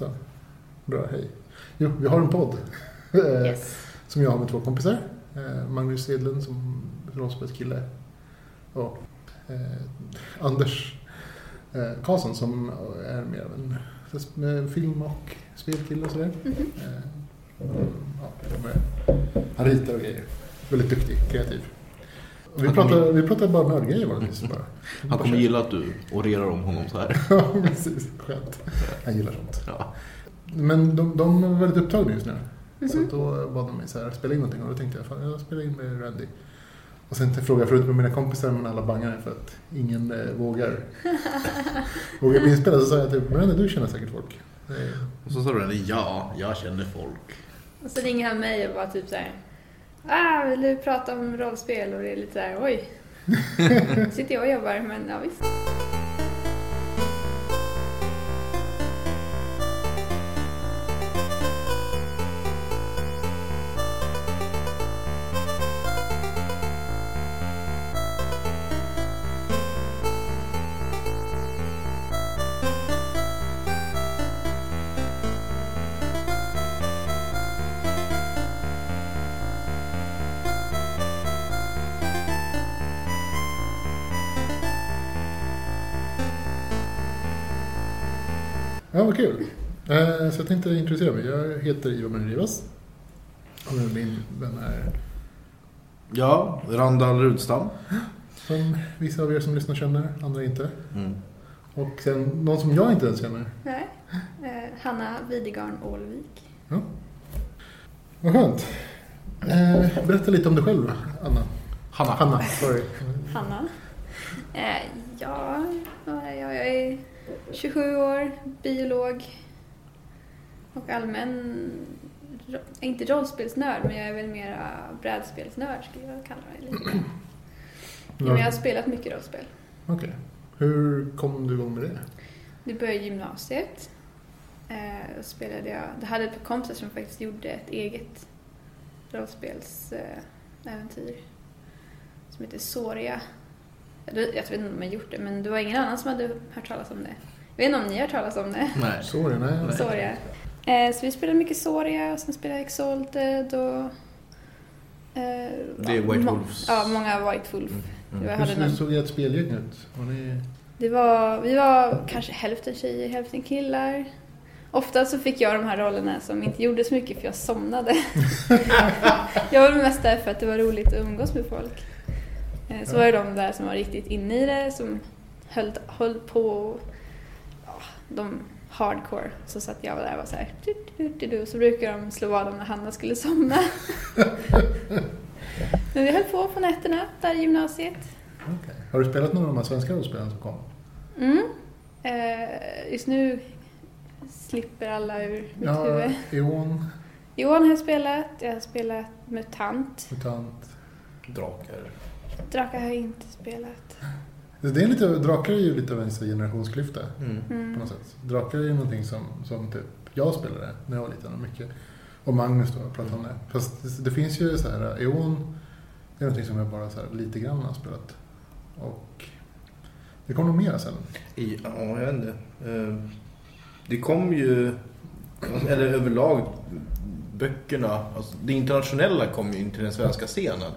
Så. Bra, hej. Jo, vi har en podd. Eh, Yes. Som jag har med två kompisar. Eh, Magnus Edlund som rollspelskille. Och eh, Anders eh, Karlsson som är mer av en film och spelkille och sådär. Mhm. Eh, ja, han ritar och grejer. Väldigt duktig, kreativ. Vi, pratar, vi pratar bara nördgrejer vanligtvis. Bara. Han kommer gilla att du orerar om honom så här. Ja, precis. Skönt. Han gillar sånt. Ja. Men de, de är väldigt upptagna just nu. Så Mhm. då bad de mig så här, spela in någonting och då tänkte jag, fan, jag spelar in med Randy. Och sen frågade jag förut med mina kompisar men alla bangade för att ingen eh, vågar. vågar bli inspelad. Så sa jag typ, men Randy du känner säkert folk. Och så sa du ja, jag känner folk. Och så ringer han mig och bara typ såhär Ah, vill du prata om rollspel? Och det är lite såhär, oj. Sitter jag och jobbar, men ja visst. Ja, vad kul. Eh, så jag tänkte introducera mig. Jag heter Ivar Rivas. Och min vän är, Ja, Randall Rudstam. som vissa av er som lyssnar känner, andra inte. Mm. Och sen någon som jag inte ens känner. Nej. Eh, Hanna Widegarn Ålvik. Ja. Vad skönt. Eh, berätta lite om dig själv, Anna. Hanna. Hanna, sorry. Hanna. Eh, ja, jag? Är 27 år, biolog och allmän, inte rollspelsnörd, men jag är väl mera brädspelsnörd skulle jag kalla mig lite. Ja, men jag har spelat mycket rollspel. Okej. Hur kom du igång med det? Det började i gymnasiet. Eh, spelade jag, det hade ett par kompisar som faktiskt gjorde ett eget rollspelsäventyr eh, som heter Soria. Jag vet inte om de har gjort det, men det var ingen annan som hade hört talas om det. Jag vet inte om ni har hört talas om det? Nej. Sorry, nej. Soria. Eh, så vi spelade mycket Soria och sen spelade Exalted och... Eh, Det är White Wolves. Ja, många White Wolf. Mm. Hur, hade hur någon- såg ert spelgäng ut? Var ni... Det var, vi var kanske hälften tjejer, hälften killar. Ofta så fick jag de här rollerna som inte gjorde så mycket för jag somnade. jag var mest där för att det var roligt att umgås med folk. Eh, Så var det de där som var riktigt inne i det, som höll, höll på och, ja, de hardcore. Så satt jag där och var så här, du, du, du, du, så brukar de slå vad dem när Hanna skulle somna. Men vi höll på på nätterna där i gymnasiet. Okej. Har du spelat några av de här svenska rollspelen som kom? Mm. Eh, just nu slipper alla ur mitt Ja, huvud. Eon, Johan har jag spelat, jag har spelat MUTANT. Mutant. Drakar. Drakar har jag inte spelat. Det är lite, drakar är ju lite av en generationsklyfta Mm. Mm. på något sätt. Drakar är ju någonting som, som typ jag spelade när jag var liten och mycket. Och Magnus då pratade om det. Fast det, det finns ju så här, Eon det är någonting som jag bara så här, lite grann har spelat. Och det kommer nog mera sen. I, ja, jag vet inte. Eh, Det kom ju, eller överlag, böckerna, alltså det internationella kom ju in till den svenska scenen.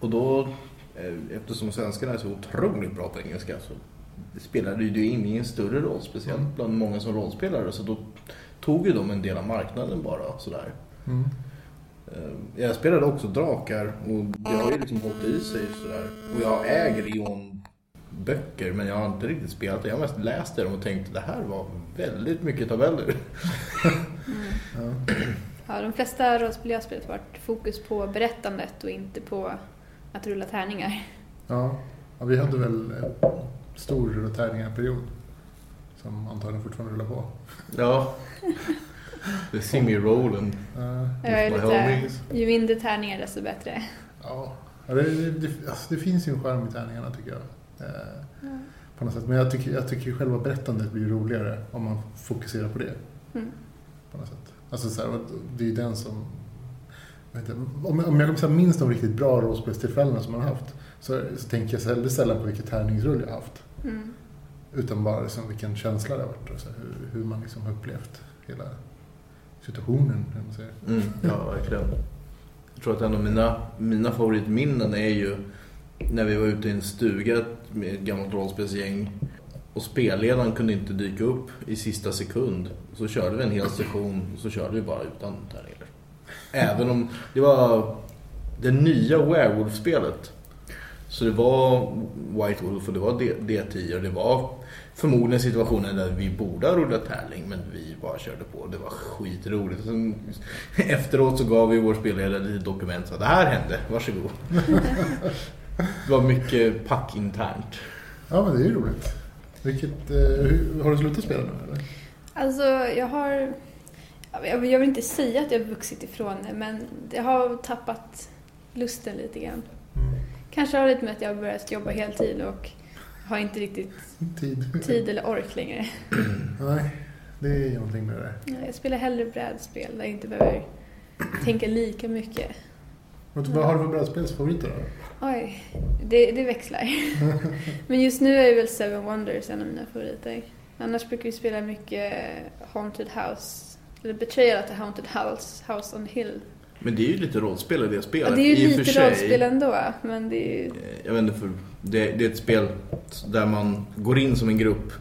Och då, eftersom svenskarna är så otroligt bra på engelska så spelade ju det in i en större roll, speciellt Mm. bland många som rollspelare. Så då tog ju de en del av marknaden bara sådär. Mm. Eh, Jag spelade också drakar och det har ju liksom hållit i sig sådär. Och jag äger Eon böcker men jag har inte riktigt spelat det. Jag har mest läst dem och tänkt det här var väldigt mycket tabeller. Ja. Ja, de flesta rollspel jag har spelat har varit fokus på berättandet och inte på att rulla tärningar. Ja. ja, vi hade väl en stor tärningarperiod som antagligen fortfarande rullar på. Ja. The Simmy Rollen. Uh, Jag är My lite, homies. ju mindre tärningar desto bättre. ja, Ja, det, det, alltså det finns ju en charm i tärningarna tycker jag. Eh, Ja. på något sätt. Men jag tycker, jag tycker själva berättandet blir roligare om man fokuserar på det. Mm. På något sätt. Alltså så här, det är ju den som... inte, Om, jag här, minns de riktigt bra rollspelstillfällena som man har haft så, så tänker jag väldigt sällan på vilket tärningsrull jag har haft. Mm. Utan bara liksom vilken känsla det har varit och så här, hur, hur man liksom har upplevt hela situationen. kan man säga. Mm, ja, verkligen. Jag tror att en av mina, mina favoritminnen är ju när vi var ute i en stuga med ett gammalt rollspelsgäng och spelledaren kunde inte dyka upp i sista sekund. Så körde vi en hel session och så körde vi bara utan tärningar. Även om det var det nya Werewolf-spelet. Så det var White Wolf och det var D- D10 och det var förmodligen situationer där vi borde ha rullat tärning men vi bara körde på. Det var skitroligt. Sen, efteråt så gav vi vår spelledare lite dokument så att det här hände, varsågod. det var mycket pack internt. Ja, men det är ju roligt. Vilket, eh, hur, har du slutat spela nu eller? Alltså, jag har... Jag vill inte säga att jag har vuxit ifrån det, men jag har tappat lusten lite grann. Mm. Kanske har det lite med att jag har börjat jobba heltid och har inte riktigt Tid? tid eller ork längre. Nej, det är någonting med det där. Jag spelar hellre brädspel där jag inte behöver tänka lika mycket. Vad vad har du för brädspelsfavoriter då? Oj, det, det växlar. Men just nu är väl Seven Wonders en av mina favoriter. Annars brukar vi spela mycket Haunted House, eller Betrayal at the Haunted House, House on the Hill. Men det är ju lite rollspel i det Ja, spelet. det är ju i lite rollspel ändå, men det är ju... Eh, Jag vet inte, för det, det är ett spel där man går in som en grupp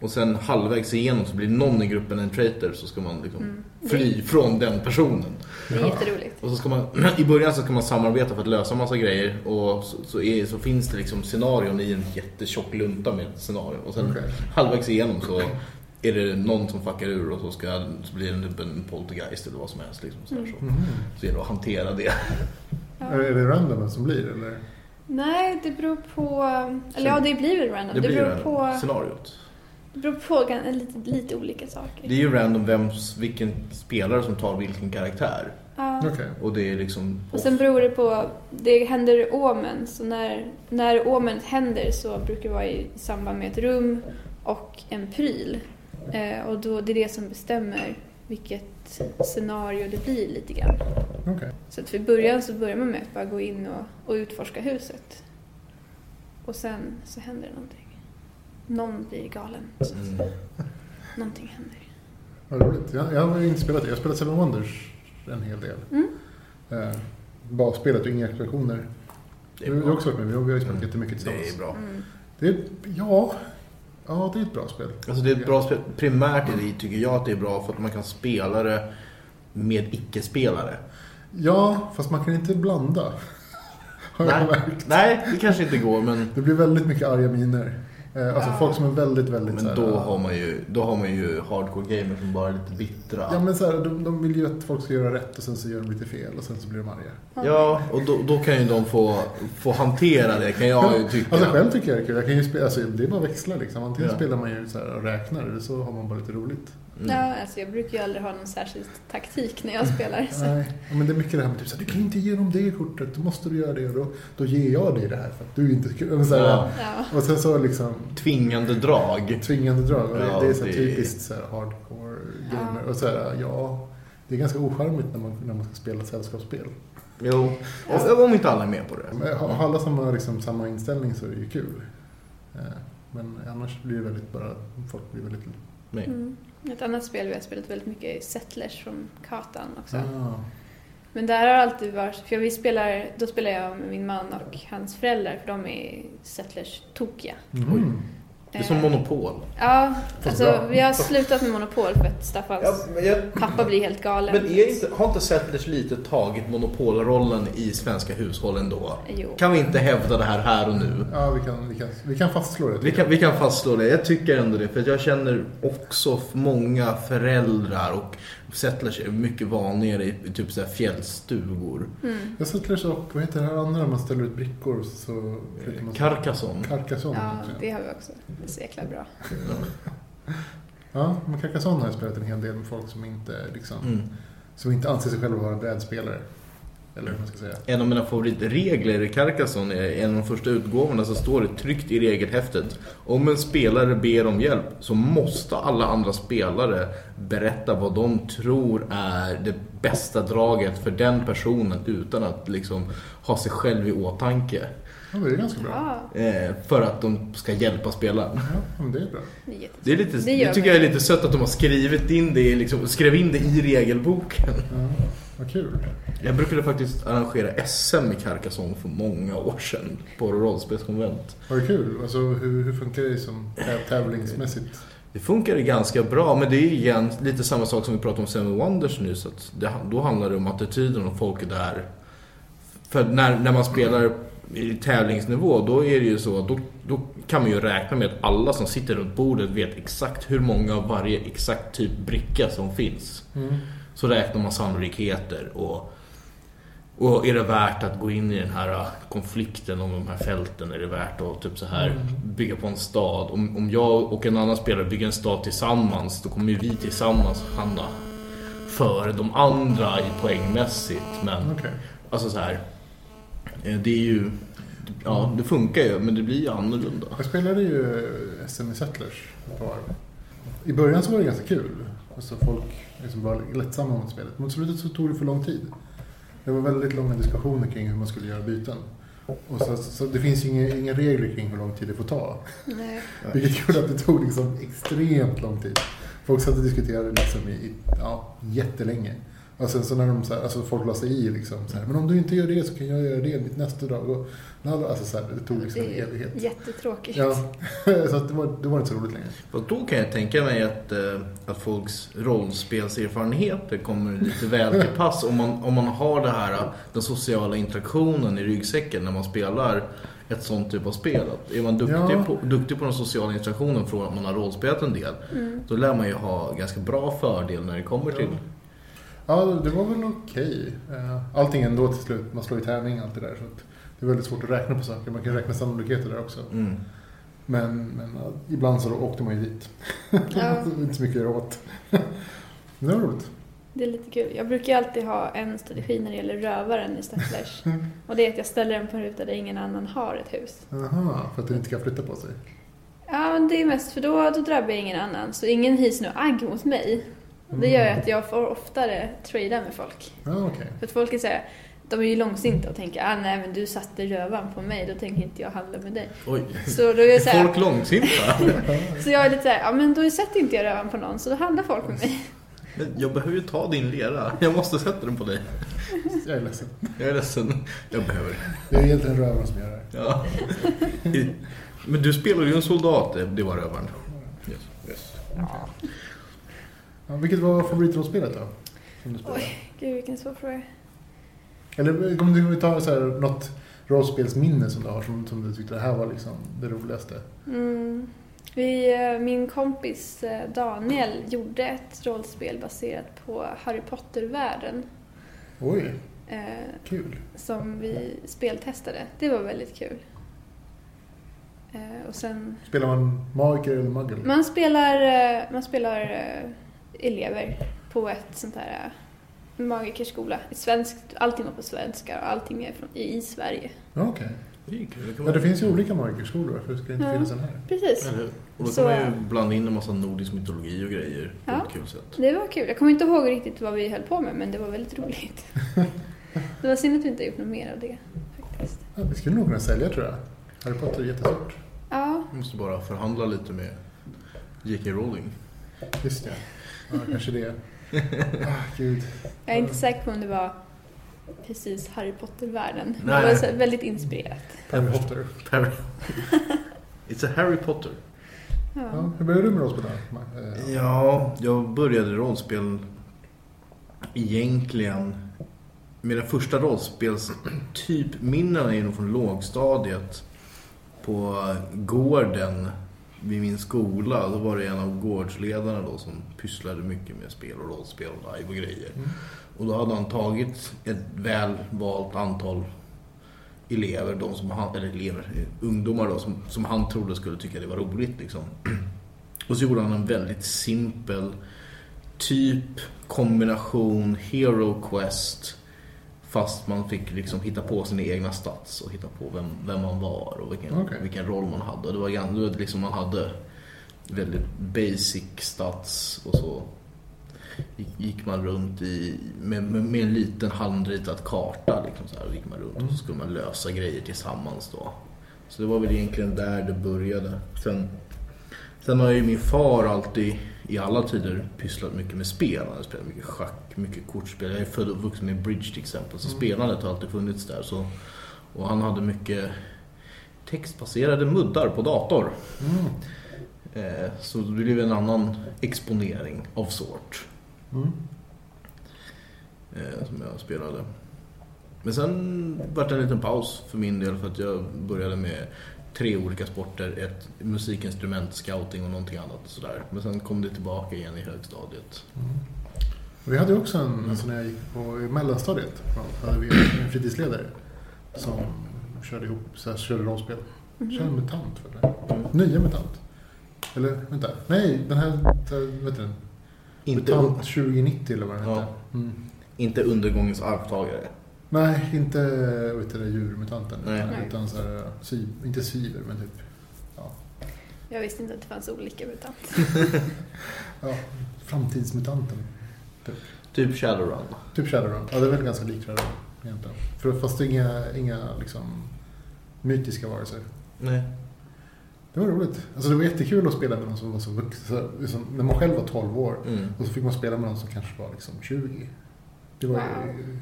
och sen halvvägs igenom så blir någon i gruppen en traitor så ska man liksom Mm. fly från den personen. Det är jätteroligt. Och så ska man, i början så ska man samarbeta för att lösa massa grejer och så, så, är, så finns det liksom scenarion i en jättetjock lunta med ett scenario. Och sen Okej. halvvägs igenom så är det någon som fuckar ur och så, ska, så blir det typ en poltergeist eller vad som helst. Liksom, så, här, så. Mhm. så gäller det att hantera det. Ja. Är, är det random vem som blir eller? Nej, det beror på... Eller ja, det blir väl random. Det Det, blir beror det på, scenariot. det beror på lite, lite olika saker. Det är ju random vem, vilken spelare som tar vilken karaktär. Ja. Okej. Och det är liksom... Och sen beror det på, det händer omen, så när, när omen händer så brukar det vara i samband med ett rum och en pryl. Eh, och då, det är det som bestämmer vilket scenario det blir lite grann. Okej. Så att för början så börjar man med att bara gå in och, och utforska huset. Och sen så händer det någonting. Någon blir galen. Så att Mm. Någonting händer. Vad roligt. Jag, jag har inte spelat det. Jag har spelat Seven Wonders en hel del. Mm. Eh, basspelet och inga. Det Du har också varit med. Vi har, ju spelat Mm. jättemycket Det tillsammans. är bra. Mm. Det är, ja, ja, det är ett bra spel. Alltså det är ett bra spel. Primärt är det, tycker jag att det är bra för att man kan spela det med icke-spelare. Ja, fast man kan inte blanda. Har jag Nej. märkt. Nej, det kanske inte går men, Det blir väldigt mycket arga miner. Eh, alltså Ja. folk som är väldigt, väldigt men så här, då, har man ju, då har man ju hardcore gamers som bara är lite bittra. Ja men så här, de, de vill ju att folk ska göra rätt och sen så gör de lite fel och sen så blir de arga. Ja, och då, då kan ju de få, få hantera det kan jag ju tycka. Alltså själv tycker jag det är kul. Jag kan ju spela, alltså, det är bara att växla liksom. Antingen Ja. spelar man ju så här och räknar eller så har man bara lite roligt. Mm. Ja, alltså jag brukar ju aldrig ha någon särskild taktik när jag spelar. Så. Nej, men det är mycket det här med typ så här, du kan inte ge dem det kortet, då måste du göra det och då, då ger jag dig det här för att du inte ska... Så här, Ja. Ja. Och sen så liksom Tvingande drag. tvingande drag. Och Ja, det är så det- typiskt så här hardcore gamer. Ja. Och så här, ja, det är ganska ocharmigt när man, när man ska spela sällskapsspel. Jo, och, om inte alla är med på det. Men Har har alla samma, liksom, samma inställning så är det ju kul. Eh, Men annars blir det väldigt bara, folk blir väldigt... Nej. Mm. Ett annat spel vi har spelat väldigt mycket är Settlers från Katan också. Ah, Men där har alltid varit, för vi spelar, då spelar jag med min man och hans föräldrar för de är Settlers tokiga. mm. Det är som Monopol. Ja, alltså bra. vi har slutat med Monopol för att Staffans men, jag, pappa blir helt galen. men är inte, har inte Settlers lite tagit monopolrollen i svenska hushåll ändå? Jo. Kan vi inte hävda det här här och nu? Ja, vi kan, vi, kan, vi kan fastslå det. Vi kan, vi kan fastslå det. Jag tycker ändå det. För jag känner också många föräldrar och settlers är mycket vanligare i, i typ så här fjällstugor. Mm. Jag settlers och vad heter det här andra man ställer ut brickor så flyttar man Carcassonne. Carcassonne. Ja, det har vi också. Det är så jäkla bra. Ja, men Carcassonne har jag spelat en hel del med folk som inte, liksom, Mm. som inte anser sig själva vara brädspelare. Eller hur man ska säga. En av mina favoritregler i Carcassonne är en av de första utgåvorna så står det tryckt i regelhäftet. Om en spelare ber om hjälp så måste alla andra spelare berätta vad de tror är det bästa draget för den personen utan att liksom ha sig själv i åtanke. Ja, det är ganska bra. Ja, Eh, för att de ska hjälpa spelaren. Ja, men det är bra. det är lite, Det det, tycker jag är lite sött att de har skrivit in det, i liksom, skrev in det i regelboken. Ja, vad kul. Jag brukade faktiskt arrangera SM i Carcassonne för många år sedan på rollspelskonvent. Var det kul? Alltså, hur, hur funkar det som täv- tävlingsmässigt? Det funkar ganska bra, men det är igen lite samma sak som vi pratade om Seven Wonders nu. Så det, då handlar det om attityden och folk är där. För när, när man spelar i tävlingsnivå, då är det ju så då, då kan man ju räkna med att alla som sitter runt bordet vet exakt hur många av varje exakt typ bricka som finns. Mm. Så räknar man sannolikheter och, och är det värt att gå in i den här konflikten om de här fälten? Är det värt att typ så här bygga på en stad? Om, om jag och en annan spelare bygger en stad tillsammans då kommer ju vi tillsammans hamna före de andra i poängmässigt. Men Okej. alltså så här, eh, det är ju, ja det funkar ju men det blir ju annorlunda. Jag spelade ju SM i Settlers ett par. I början så var det ganska kul. Alltså folk liksom var lättsamma mot spelet. Mot slutet så tog det för lång tid. Det var väldigt långa diskussioner kring hur man skulle göra byten. Och så, så det finns ju inga, inga regler kring hur lång tid det får ta. Nej. Vilket gjorde att det tog liksom extremt lång tid. Folk satt och diskuterade liksom i, i ja, jättelänge. Och sen så när de så här, alltså folk la sig i liksom så här, men om du inte gör det så kan jag göra det mitt nästa dag. Och, alltså så här, det tog liksom en Det är evighet. jättetråkigt. Ja, så att det, var, det var inte så roligt längre. Och då kan jag tänka mig att, eh, att folks rollspelserfarenheter kommer lite väl till pass om man, om man har det här, eh, den sociala interaktionen i ryggsäcken när man spelar ett sånt typ av spel. Att är man duktig, Ja. på, duktig på den sociala interaktionen från att man har rollspelat en del, Mm. då lär man ju ha ganska bra fördel när det kommer till... Ja, det var väl okej. Eh, Allting ändå till slut, man slår ju tärning allt det där. Så att det är väldigt svårt att räkna på saker. Man kan räkna sannolikheter där också. Mm. Men, men ja, ibland så åkte man ju dit. Ja. inte så mycket att göra åt. Men det var roligt. Det är lite kul. Jag brukar ju alltid ha en strategi när det gäller rövaren i Stattlers. Och det är att jag ställer den på en ruta där ingen annan har ett hus. Jaha, för att den inte kan flytta på sig. Ja, men det är mest för då, då drabbar jag ingen annan. Så ingen hyser något agg mot mig. Och det gör ju att jag får oftare trada med folk. Ja, okej. För att folk är såhär, de är ju långsinta och tänker ah, nej men du satte rövaren på mig, då tänker inte jag handla med dig. Oj, Så då är jag så här, folk långsinta? så jag är lite såhär, ja men då sätter inte jag rövaren på någon, så då handlar folk med mig. Men jag behöver ju ta din lera. Jag måste sätta den på dig. Jag är ledsen. Jag är ledsen. Jag behöver det. Det är egentligen rövaren som gör det. Ja. Men du spelar ju en soldat, det- det var rövaren. Yes. Yes. Ja, vilket var favoritrollspelet då? Oj, gud vilken svår fråga. Eller om du vill ta så här, något rollspelsminne som du har som, som du tyckte det här var liksom det roligaste. Mm. Vi, eh, min kompis eh, Daniel gjorde ett rollspel baserat på Harry Potter-världen. Oj, Eh, kul. som vi speltestade. Det var väldigt kul. Eh, och sen, Spelar man magiker eller muggel? man spelar, eh, man spelar elever på ett sånt här eh, magikerskola. Ett svenskt, allting var på svenska och allting är från, i, i Sverige. Ja, okej. Det kul. kan Ja, det finns ju olika magikerskolor, varför ska det inte Ja. finnas en här? Precis. Eller? Och då Så- kan man ju blanda in en massa nordisk mytologi och grejer på Ja. ett kul sätt. Det var kul. Jag kommer inte ihåg riktigt vad vi höll på med men det var väldigt roligt. det var synd att vi inte har gjort något mer av det faktiskt. Ja, vi skulle nog kunna sälja tror jag. Harry Potter är jättestort. Ja, Vi måste bara förhandla lite med J.K. Rowling. Just det. Ja, kanske det. Ah, gud. jag är inte säker på om det var precis Harry Potter-världen. Det Nej. var så väldigt inspirerat. Harry Potter. Harry. It's a Harry Potter. Ja. Ja, hur började du med rollspel då? Eh, Ja, jag började rollspel egentligen med den första rollspelstyp-minnena är nog från lågstadiet. På gården vid min skola, då var det en av gårdsledarna då som pysslade mycket med spel och rollspel och live och grejer. Mm. Och då hade han tagit ett väl valt antal elever, de som han, eller elever, ungdomar då, som, som han trodde skulle tycka det var roligt liksom. Och så gjorde han en väldigt simpel typ kombination Hero Quest fast man fick liksom hitta på sina egna stats och hitta på vem, vem man var och vilken, Okej. vilken roll man hade. Och det var, liksom man hade väldigt basic stats och så gick- man runt i, med, med, med en liten handritad karta. Liksom så här, gick man runt och så skulle man lösa grejer tillsammans då. Så det var väl egentligen där det började. Sen, sen har ju min far alltid i alla tider pysslat mycket med spel. Han har spelat mycket schack, mycket kortspel. Jag är född och uppvuxen med bridge till exempel. Så Mm. spelandet har alltid funnits där. Så, och han hade mycket textbaserade muddar på dator. Mm. Eh, Så det blev en annan exponering av sort Mm. eh, som jag spelade. Men sen vart det en liten paus för min del för att jag började med tre olika sporter, ett musikinstrument, scouting och någonting annat sådär. Men sen kom det tillbaka igen i högstadiet. Mm. Vi hade också en, alltså när jag gick på i mellanstadiet, hade vi en fritidsledare som körde ihop, så här, körde rollspel. Körde MUTANT för det. Mm. Nya MUTANT. Eller vänta, nej den här, vad heter den? Inte, MUTANT 2090 eller vad den Ja. hette. Mm. inte undergångens arvtagare. Nej, inte vet du, djurmutanten. Nej. utan- så här, sy, inte syver, men typ ja, Jag visste inte att det fanns olika mutant. ja, framtidsmutanten. Typ Shadowrun. Typ Shadowrun. Ja, det är väl ganska likt Shadowrun egentligen. För, fast det är inga, inga liksom, mytiska varelser. Nej. Det var roligt. Alltså det var jättekul att spela med någon som var så vuxen. Liksom, när man själv var 12 år Mm. och så fick man spela med någon som kanske var liksom 20. Det var Wow.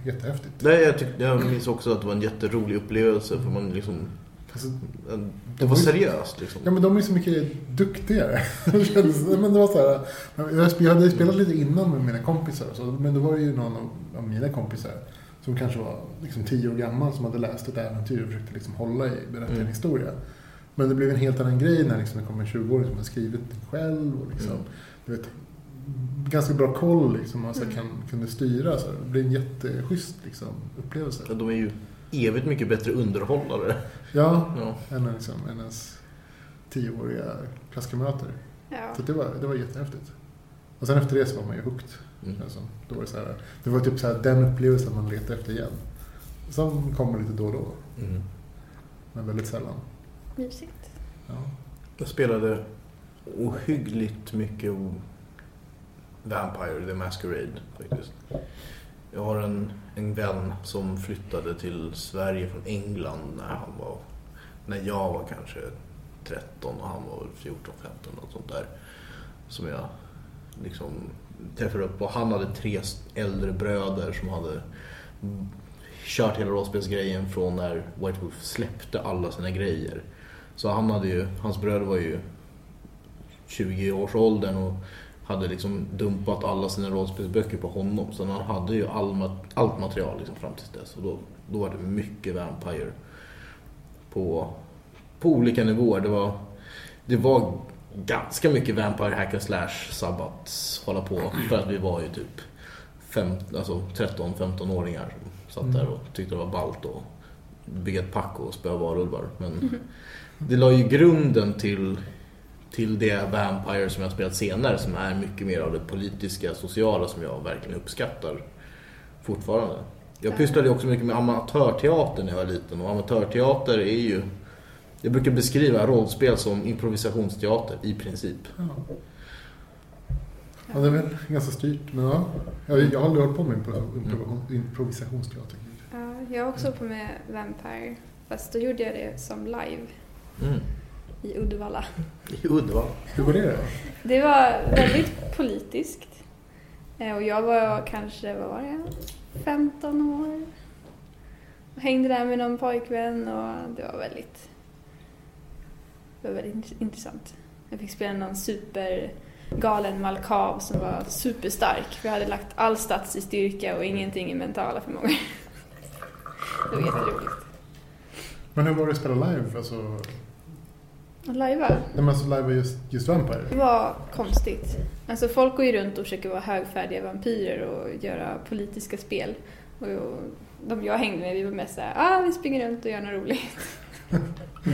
ju jättehäftigt. Nej, jag, tyck, jag minns också att det var en jätterolig upplevelse för man liksom... Alltså, Det var seriöst liksom. ja men de är så mycket duktigare. Men det var så här, jag hade spelat lite innan med mina kompisar. Så, men då var det ju någon av, av mina kompisar som kanske var liksom 10 år gammal som hade läst ett äventyr och försökte liksom hålla i, berätta en Mm. historia. Men det blev en helt annan grej när liksom det kom en 20-åring som har skrivit det själv. Och liksom, Mm. du vet, ganska bra koll liksom, och så här kan, kunde styra. Så här. Det blev en jätteschysst liksom, upplevelse. Ja, De är ju evigt mycket bättre underhållare. Ja, Ja. än, liksom, än ens tioåriga klasskamrater. Ja. Så det var, det var jättehäftigt. Och sen efter det så var man ju hooked. Mm. Alltså, då var det, så här, det var typ så här, den upplevelsen man letade efter igen. Som kommer lite då och då, Mm. men väldigt sällan. Mysigt. Ja. Jag spelade ohyggligt mycket Vampire the Masquerade faktiskt. Jag har en, en vän som flyttade till Sverige från England när han var när jag var kanske 13 och han var väl 14, 15 och sånt där. Som jag liksom träffade upp och han hade tre äldre bröder som hade kört hela rollspelsgrejen från när White Wolf släppte alla sina grejer. Så han hade ju, hans bröder var ju 20-årsåldern och hade liksom dumpat alla sina rollspelsböcker på honom. Så han hade ju all, allt material liksom fram till dess. Och då, då var det mycket Vampire på, på olika nivåer. Det var, det var ganska mycket Vampire Hack and Slash Sabbats hålla på. För att vi var ju typ fem, alltså 13-15-åringar som satt där och tyckte det var ballt att bygga ett pack och spöa varulvar. Men det la ju grunden till, till det Vampire som jag har spelat senare som är mycket mer av det politiska, sociala som jag verkligen uppskattar fortfarande. Jag pysslade också mycket med amatörteater när jag var liten och amatörteater är ju jag brukar beskriva rollspel som improvisationsteater i princip. Ja. ja, det är väl ganska styrt. Men ja, jag, jag har aldrig hållit på med impro- improvisationsteater. Ja, jag har också hållit på med Vampire. Fast då gjorde jag det som live Mm. I Uddevalla. I Uddevalla. Hur går det då? Det var väldigt politiskt. Eh, Och jag var kanske, vad var jag, 15 år. Och hängde där med någon pojkvän och det var väldigt, det var väldigt int- intressant. Jag fick spela någon supergalen Malkav som var superstark. Jag hade lagt all stats i styrka och ingenting i mentala förmågor. Det var jätteroligt. Men hur var det att spela live? Alltså, Att lajva nej, men alltså live just, just Vampire? Det var konstigt. Alltså folk går ju runt och försöker vara högfärdiga vampyrer och göra politiska spel. Och de jag hängde med, vi var mest såhär, ah vi springer runt och gör något roligt.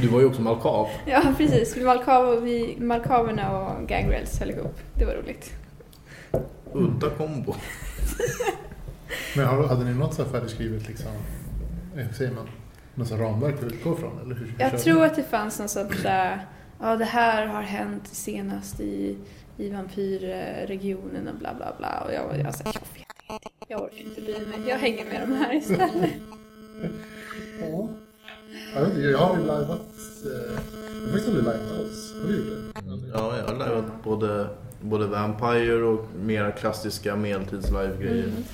Du var ju också Malkav. Ja precis, vi Malkav, vi, Malkaverna och Gangrels höll ihop. Det var roligt. Udda kombo. Men har, hade ni något så här färdigskrivet liksom, eh, hur säger man, något så här ramverk att utgå från? Eller hur, hur Jag tror att det fanns någon sorts äh, ja det här har hänt senast i, i vampyrregionen och bla bla bla. Och jag var jag, jag, jag orkar inte bry mig. Jag hänger med de här istället. Ja. Jag, vet inte, jag har ju liveat... Eh, jag har faktiskt aldrig liveat alls. Har du gjort det? Ja, jag har liveat både, både Vampire och mera klassiska medeltids-live-grejer. Mm.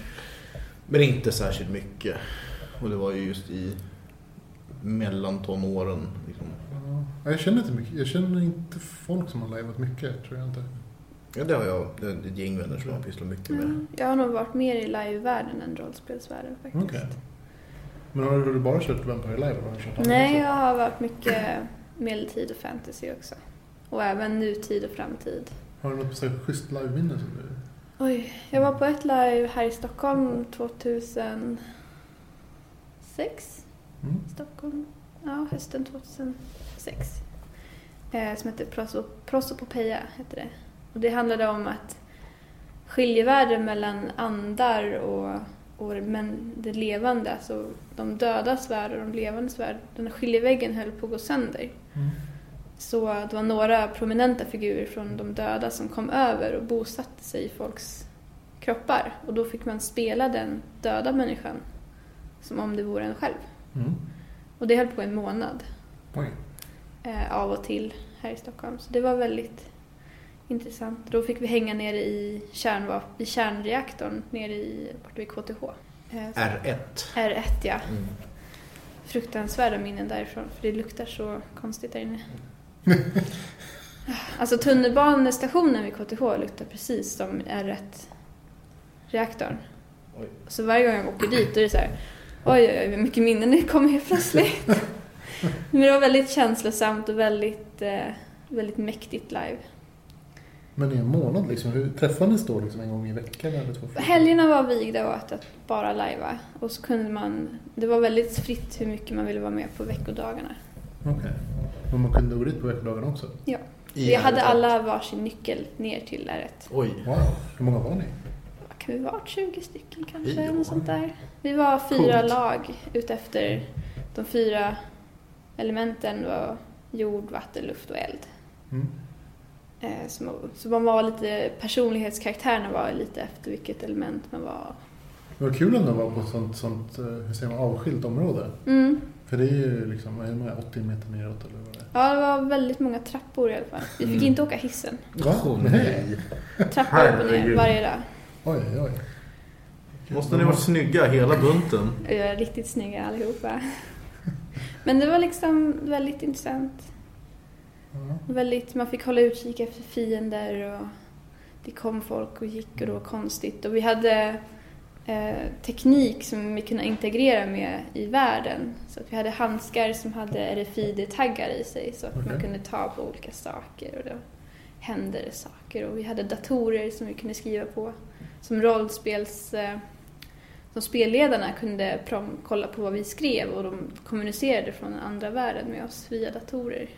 Men inte särskilt mycket. Och det var ju just i mellantonåren. Liksom. Ja, jag känner inte mycket. Jag känner inte folk som har liveat mycket, tror jag inte. Ja, det har jag. Det är ett gäng vänner som jag pysslar mycket med. Mm. Jag har nog varit mer i livevärlden än rollspelsvärlden faktiskt. Okej. Men har du, har bara kört Vampire Live eller har du kört Nej, också? jag har varit mycket medeltid och fantasy också. Och även nutid och framtid. Har du något så schysst live-minne som du... Oj, jag var på ett live här i Stockholm 2006. Mm? Stockholm, ja hösten 2006. Eh, som hette Proso, Prosopopeia, hette det. Och det handlade om att skiljevärlden mellan andar och, och men det levande, alltså de dödas värld och de levandes värld, den här skiljeväggen höll på att gå sönder. Mm. Så det var några prominenta figurer från de döda som kom över och bosatte sig i folks kroppar. Och då fick man spela den döda människan som om det vore en själv. Mm. Och det höll på en månad Oj. eh, av och till här i Stockholm. Så det var väldigt intressant. Då fick vi hänga nere i, kärnvap- i kärnreaktorn nere i, borta vid KTH. Eh, så- R1. R1 ja. Mm. Fruktansvärda minnen därifrån för det luktar så konstigt där inne. Alltså tunnelbanestationen vid KTH luktar precis som R1-reaktorn. Oj. Så varje gång jag åker dit då är det så här, oj oj oj mycket minnen det kommer helt plötsligt. Men det var väldigt känslosamt och väldigt, eh, väldigt mäktigt live. Men i en månad liksom, hur träffades då liksom en gång i veckan eller två? Helgerna var vigda åt att bara lajva och så kunde man, det var väldigt fritt hur mycket man ville vara med på veckodagarna. Okej. Men man kunde gå dit på veckodagarna också? I Vi hade R1. alla varsin nyckel ner till R1. Oj. Wow. Hur många var ni? Vad kan vi vara? 20 stycken kanske? Ja. Eller något sånt där. Vi var fyra Coolt. lag utefter de fyra elementen var jord, vatten, luft och eld. Mm. Eh, Så man, var lite, personlighetskaraktärerna var lite efter vilket element man var. Det var kul ändå att vara på ett sånt, sånt eh, hur säger man, avskilt område. Mm. För det är ju liksom, vad är det, med, 80 meter neråt eller vad det är? Ja, det var väldigt många trappor i alla fall. Vi fick Mm. inte åka hissen. Va? Åh, Nej. Trappor upp och ner varje dag. Oj, oj. Måste ni varit snygga hela bunten? Vi var riktigt snygga allihopa. Men det var liksom väldigt intressant. Ja. Väldigt, man fick hålla utkik efter fiender och det kom folk och gick och det var konstigt. Och vi hade eh, teknik som vi kunde integrera med i världen. Så att vi hade handskar som hade RFID-taggar i sig så att man Okej. kunde ta på olika saker och då hände det saker. Och vi hade datorer som vi kunde skriva på. Som rollspels... Eh, som spelledarna kunde prom- kolla på vad vi skrev och de kommunicerade från den andra världen med oss via datorer.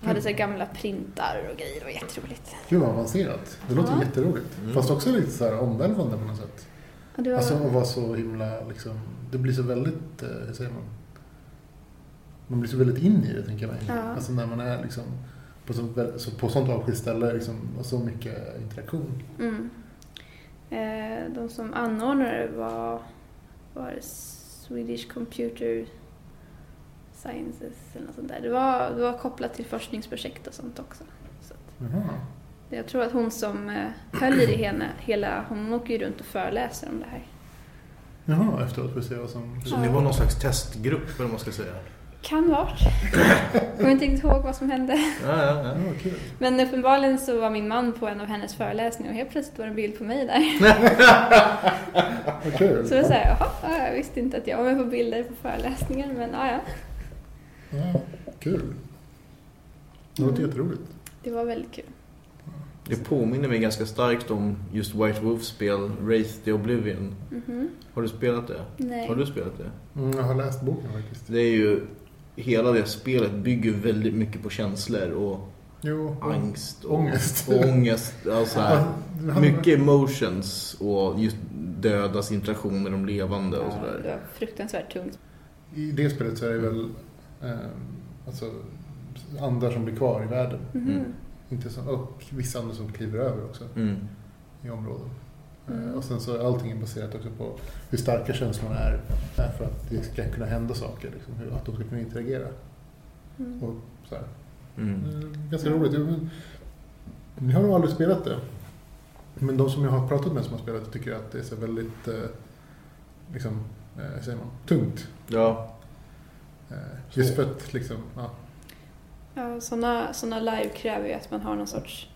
Och hade så gamla printar och grejer, det var jätteroligt. Gud vad avancerat. Det låter Ja. jätteroligt. Mm. Fast också lite så här omvälvande på något sätt. Och det var... Alltså att vara så himla liksom, det blir så väldigt, eh, hur säger man? Man blir så väldigt in i det tänker jag mig. Ja. Alltså när man är liksom på, så, vä- så, på sånt avskilt ställe liksom, och så mycket interaktion. Mm. Eh, de som anordnade var, var det Swedish Computer Sciences eller något sånt där. Det var, det var kopplat till forskningsprojekt och sånt också. Så jag tror att hon som eh, höll i det hela, hela, hon åker ju runt och föreläser om det här. Jaha, efteråt får vi se vad som... Så ni var någon slags testgrupp eller vad man ska säga? Kan varit. Jag kommer inte riktigt ihåg vad som hände. Ja, ja, ja. Kul. Men uppenbarligen så var min man på en av hennes föreläsningar och helt plötsligt var det en bild på mig där. Så var såhär, jaha, ja, jag visste inte att jag var med på bilder på föreläsningar men ja, ja. Ja, kul. Det låter jätteroligt. Det var väldigt kul. Det påminner mig ganska starkt om just White Wolfs spel Wraith the Oblivion. Mhm. Har du spelat det? Nej. Har du spelat det? Mm, jag har läst boken faktiskt. Det är ju... Hela det spelet bygger väldigt mycket på känslor och Jo, och- angst och Ångest. Och ångest alltså här, Ja, mycket emotions och just dödas interaktion med de levande och Ja, det sådär. var fruktansvärt tungt. I det spelet så är det väl eh, alltså, andar som blir kvar i världen. Mm. Inte så, och vissa andra som kliver över också Mm. i områden. Mm. Eh, Och sen så är allting baserat också på hur starka känslorna är, är för att det ska kunna hända saker. Liksom, hur, att de ska kunna interagera. Mm. Och så här. Mm. Eh, Ganska roligt. Ni har nog aldrig spelat det. Men de som jag har pratat med som har spelat det tycker att det är så väldigt eh, liksom, eh, säger man, tungt. Ja. Eh, just för att liksom, ja, Ja, sådana live kräver ju att man har någon sorts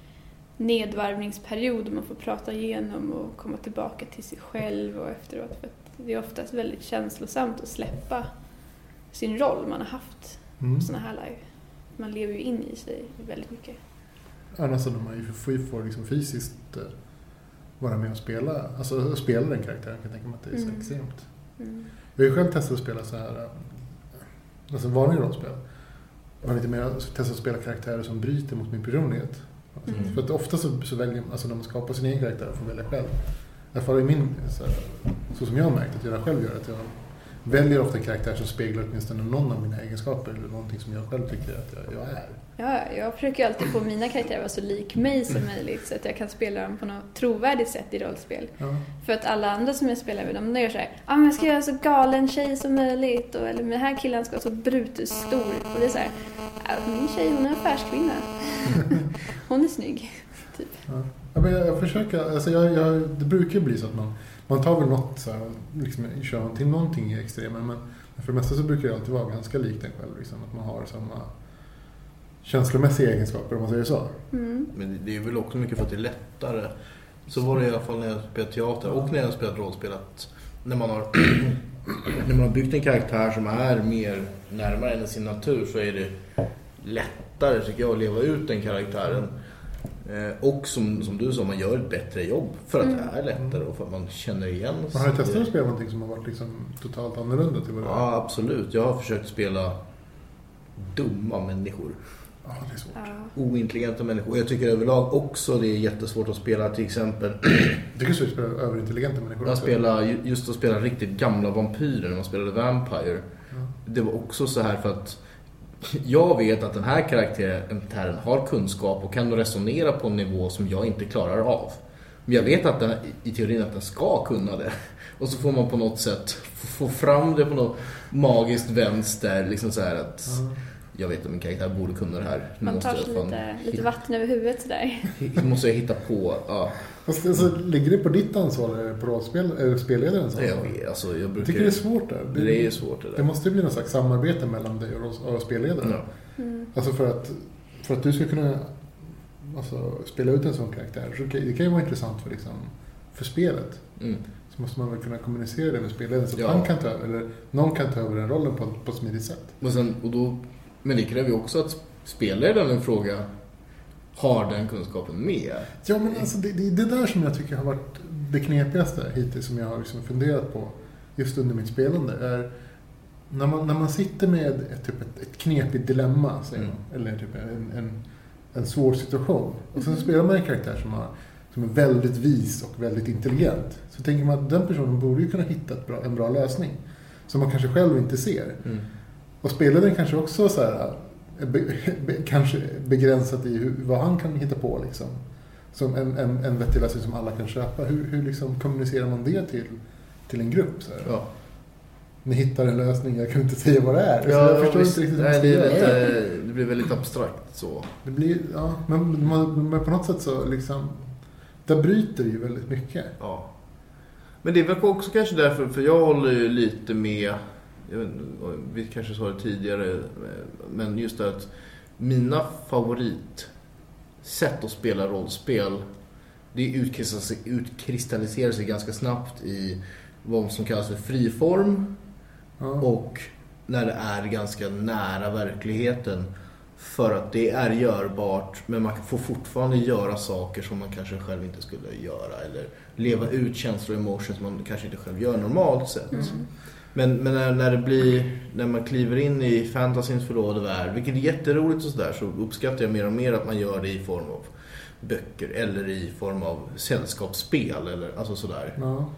nedvarvningsperiod och man får prata igenom och komma tillbaka till sig själv och efteråt. För det är oftast väldigt känslosamt att släppa sin roll man har haft mm. på sådana här live. Man lever ju in i sig väldigt mycket. Annars hade man ju får, liksom fysiskt eh, vara med och spela, alltså spela den karaktären kan jag tänka mig att det är så Mm. extremt. Mm. Jag har ju själv testat att spela så här, eh, alltså vanliga rollspel. Har lite mer testat att spela karaktärer som bryter mot min personlighet. Mm. För att ofta så, så väljer man, alltså när man skapar sin egen karaktär och får välja själv. I alla fall min, så, här, så som jag har märkt att jag själv gör, att jag väljer ofta karaktär som speglar åtminstone någon av mina egenskaper eller någonting som jag själv tycker att jag, jag är. Ja, jag försöker alltid få mina karaktärer att vara så lik mig som möjligt så att jag kan spela dem på något trovärdigt sätt i rollspel. Ja. För att alla andra som jag spelar med, de gör såhär, ja ah, men jag ska göra så galen tjej som möjligt och, eller den här killen ska vara så brutus stor. Och det är såhär, "Ja, min tjej hon är affärskvinna. hon är snygg. Typ. Ja. Ja, men jag, jag försöker, alltså jag, jag, det brukar bli så att man, man tar väl något så här, liksom, kör till någonting i extremen men för det mesta så brukar det alltid vara ganska likt en själv. Liksom, att man har samma känslomässiga egenskaper om man säger så. Mm. Men det är väl också mycket för att det är lättare. Så var det i alla fall när jag spelade teater och när jag spelat rollspel. Att när, man har, när man har byggt en karaktär som är mer närmare än sin natur så är det lättare tycker jag att leva ut den karaktären. Eh, Och som, som du sa, man gör ett bättre jobb för att Mm. det är lättare och för att man känner igen Men har du testat att spela någonting som har varit liksom totalt annorlunda till vad det är? Ja, absolut. Jag har försökt spela dumma människor. Ja, det är svårt. Ja. Ointelligenta människor. Jag tycker överlag också det är jättesvårt att spela till exempel så att spela överintelligenta människor Jag också. spelade, just att spela riktigt gamla vampyrer när man spelade Vampire. Ja. Det var också så här för att jag vet att den här karaktären har kunskap och kan resonera på en nivå som jag inte klarar av. Men jag vet att den, i teorin att den ska kunna det. Och så får man på något sätt få fram det på något magiskt vänster. Liksom så här att Ja. jag vet att min karaktär borde kunna det här. Nu Man tar sig lite, lite vatten över huvudet sådär. Nu måste jag hitta på. Ja, Fast alltså, ligger det på ditt ansvar eller på spelledarens jag ansvar? vet. Alltså, jag Jag brukar... tycker det är svårt där. Det är svårt det Det där. måste ju bli någon slags samarbete mellan dig och, och spelledaren. Ja. Mm. Alltså för att, för att du ska kunna alltså, spela ut en sån karaktär. Så det kan ju vara intressant för, liksom, för spelet. Mm. Så måste man väl kunna kommunicera det med spelledaren så att Ja. han kan ta över, eller någon kan ta över den rollen på, på ett smidigt sätt. Och sen, och då, men det kräver ju också att spelledaren en fråga har den kunskapen med. Ja men alltså det, det är det där som jag tycker har varit det knepigaste hittills som jag har liksom funderat på just under mitt spelande. Är när man, när man sitter med ett, typ ett, ett knepigt dilemma, säger Mm. man, eller typ en, en, en svår situation. Och sen spelar man en karaktär som, har, som är väldigt vis och väldigt intelligent. Så tänker man att den personen borde ju kunna hitta bra, en bra lösning. Som man kanske själv inte ser. Mm. Och spelaren kanske också så här, är be, be, kanske begränsat i hur, vad han kan hitta på. Liksom. Som en, en, en vettig lösning som alla kan köpa. Hur, hur liksom kommunicerar man det till, till en grupp? Så? Ja. Ni hittar en lösning, jag kan inte säga vad det är. Ja, jag förstår visst. inte riktigt Nej, det, är lite, det blir väldigt abstrakt så. Det blir, ja, men, men på något sätt så liksom, där bryter det ju väldigt mycket. Ja. Men det är väl också kanske därför, för jag håller ju lite med, inte, vi kanske sa det tidigare, men just det att mina favoritsätt att spela rollspel, det utkristalliserar, utkristalliserar sig ganska snabbt i vad som kallas för friform Ja. och när det är ganska nära verkligheten. För att det är görbart men man får fortfarande göra saker som man kanske själv inte skulle göra. Eller leva ut känslor och emotions som man kanske inte själv gör normalt sett. Mm. Men, men när, när det blir, när man kliver in i fantasins förråde värld, vilket är jätteroligt och sådär, så uppskattar jag mer och mer att man gör det i form av böcker eller i form av sällskapsspel eller alltså sådär. Ja.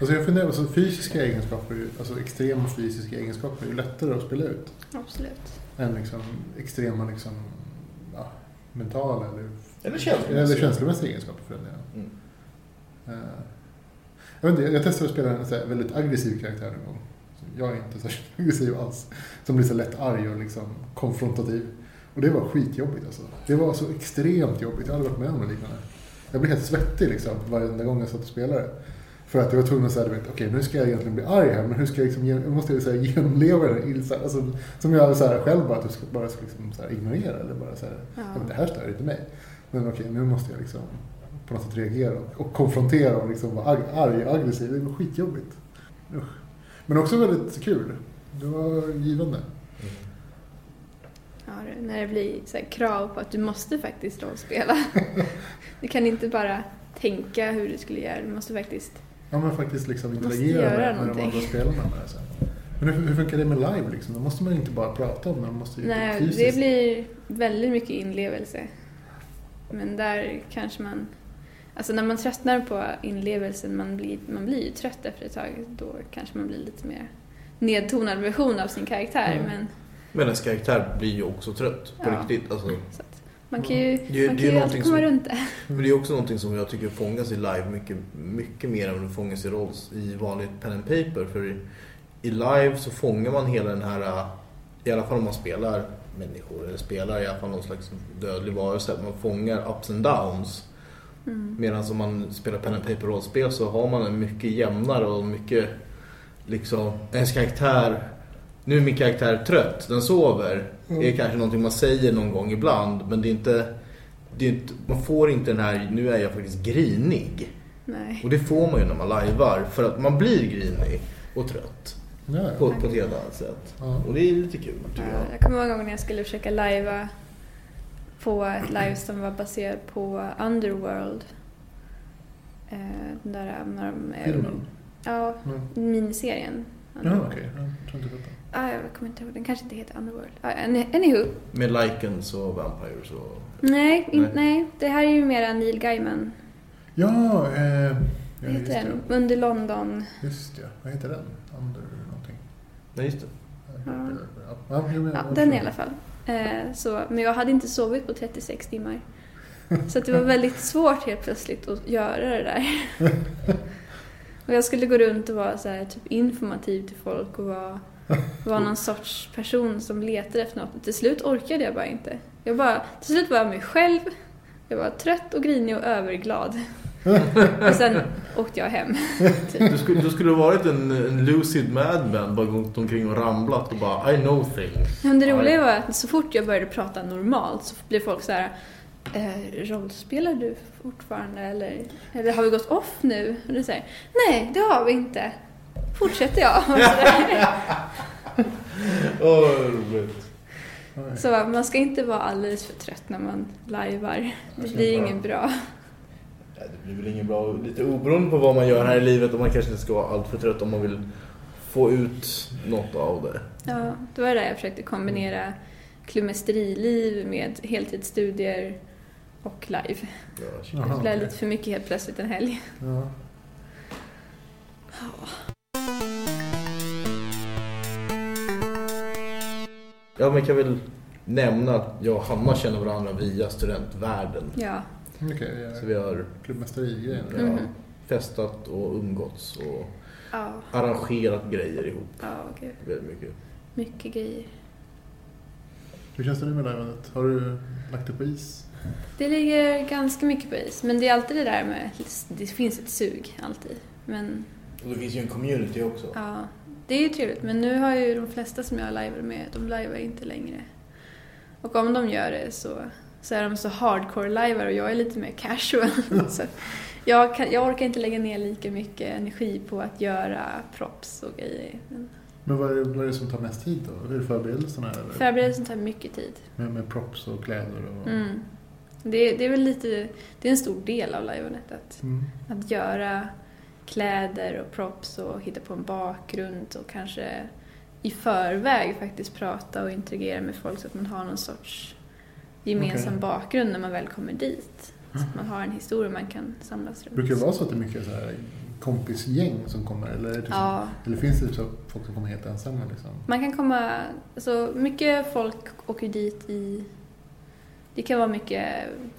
Alltså jag funderar, alltså fysiska egenskaper, alltså extrema fysiska egenskaper är ju lättare att spela ut. Absolut. än liksom extrema liksom, ja, mentala eller, Eller känslomässiga. eller känslomässiga egenskaper för den delen. Mm. Eh, Jag, vet inte, jag testade att spela en så väldigt aggressiv karaktär en gång. Jag är inte särskilt aggressiv alls. Som blir så lätt arg och liksom konfrontativ. Och det var skitjobbigt alltså. Det var så extremt jobbigt. Jag hade varit med om något liknande. Jag blev helt svettig liksom varenda gång jag satt och spelade. För att jag var tvungen att säga, okej nu ska jag egentligen bli arg här, men hur ska jag liksom, gen- måste jag så här, genomleva den här ilskan? Alltså, som jag så här, själv bara, att du ska, bara ska liksom, så här, ignorera eller bara så här, Ja. men det här stör inte mig. Men okej, nu måste jag liksom på något sätt reagera och, konfrontera och liksom vara arg och aggressiv. Det var skitjobbigt. Usch. Men också väldigt kul. Det var givande. Ja, det- när det blir så här krav på att du måste faktiskt rollspela. Du kan inte bara tänka hur du skulle göra, du måste faktiskt... Ja, men faktiskt liksom interagera med, med de andra spelarna. Med. Men hur, hur funkar det med live liksom? Då måste man inte bara prata om det, man måste ju Nej, fysiskt. det blir väldigt mycket inlevelse. Men där kanske man... Alltså när man tröttnar på inlevelsen, man blir, man blir ju trött efter ett tag, då kanske man blir lite mer nedtonad version av sin karaktär. Mm. Men Men ens karaktär blir ju också trött på Ja. riktigt. Alltså, så att man kan ju, Det är- man det kan ju alltid komma som- runt det. Men det är också någonting som jag tycker fångas i live mycket, mycket mer än det fångas i rolls i vanligt pen and paper. För i, i live så fångar man hela den här, i alla fall om man spelar människor eller spelar i alla fall någon slags dödlig varelse, att man fångar ups and downs. Mm. Medan om man spelar pen and paper rollspel så har man en mycket jämnare och mycket liksom, ens karaktär nu är min karaktär trött, den sover. Mm. är kanske någonting man säger någon gång ibland men det är inte, det är inte man får inte den här, nu är jag faktiskt grinig. Nej. Och det får man ju när man lajvar för att man blir grinig och trött Ja, ja. på, på ett helt annat sätt. Ja. Och det är lite kul tycker Ja, jag. jag kommer ihåg en gång när jag skulle försöka lajva på ett live som var baserat på Underworld. Eh, Den där när de. Filmen? Ja, Mm. miniserien. Ja, okej. Jag tror inte det. Ah, jag kommer inte ihåg, den kanske inte heter Underworld. Ah, any- anywho. Med Lycans och Vampires och... Nej, Nej. nej. det här är ju mera Neil Gaiman. Ja, eh, ja heter det. den? Under London. just ja. Vad heter den? Under någonting. Nej just det. Ja. Ja, den i alla fall. Eh, så, men jag hade inte sovit på 36 timmar. Så det var väldigt svårt helt plötsligt att göra det där. Och jag skulle gå runt och vara så här, typ informativ till folk och vara, vara någon sorts person som letade efter något. Och till slut orkade jag bara inte. Jag bara, till slut var jag mig själv. Jag var trött och grinig och överglad. och sen åkte jag hem. Typ. Du skulle, du skulle ha varit en, en lucid madman, bara gått omkring och ramlat och bara I know things. Men det roliga var att så fort jag började prata normalt så blev folk så här eh, rollspelar du fortfarande eller, eller har vi gått off nu? Och det säger nej det har vi inte. Fortsätter jag. Åh, vad roligt. Så man ska inte vara alldeles för trött när man lajvar. Det blir inget bra. Ja, det blir väl inget bra, lite oberoende på vad man gör här i livet och man kanske inte ska vara allt för trött om man vill få ut något av det. Ja, det var det jag försökte kombinera klumesteriliv med heltidsstudier och live. Ja, Det blev lite för mycket helt plötsligt en helg. Ja. Ja, men jag kan väl nämna att jag och Hanna känner varandra via studentvärlden. Ja. Ja. Så vi har klubbmästerigrejen. ja, Mhm. festat och umgåtts och Ja, arrangerat grejer ihop ja gud. väldigt mycket. Mycket grejer. Hur känns det nu med liveandet? Har du lagt det på is? Det ligger ganska mycket på is, men det är alltid det där med, det finns ett sug alltid. Men Och det finns ju en community också. ja, det är ju trevligt. Men nu har ju de flesta som jag livar med, de livar inte längre. Och om de gör det så, så är de så hardcore-livar och jag är lite mer casual. så jag, kan, jag orkar inte lägga ner lika mycket energi på att göra props och grejer. Men vad är, det, vad är det som tar mest tid då? Är förberedelserna? Eller? förberedelsen tar mycket tid. Med, med props och kläder och... Mm. Det, det är väl lite, det är en stor del av liveandet att Mm. Att göra kläder och props och hitta på en bakgrund och kanske i förväg faktiskt prata och interagera med folk så att man har någon sorts gemensam Okej. bakgrund när man väl kommer dit. Så att man har en historia man kan samlas runt. Brukar det vara så att det är mycket så här kompisgäng som kommer? Eller, det liksom, Ja, eller finns det så folk som kommer helt ensamma? Liksom? man kan komma... Alltså, mycket folk åker dit i... Det kan vara mycket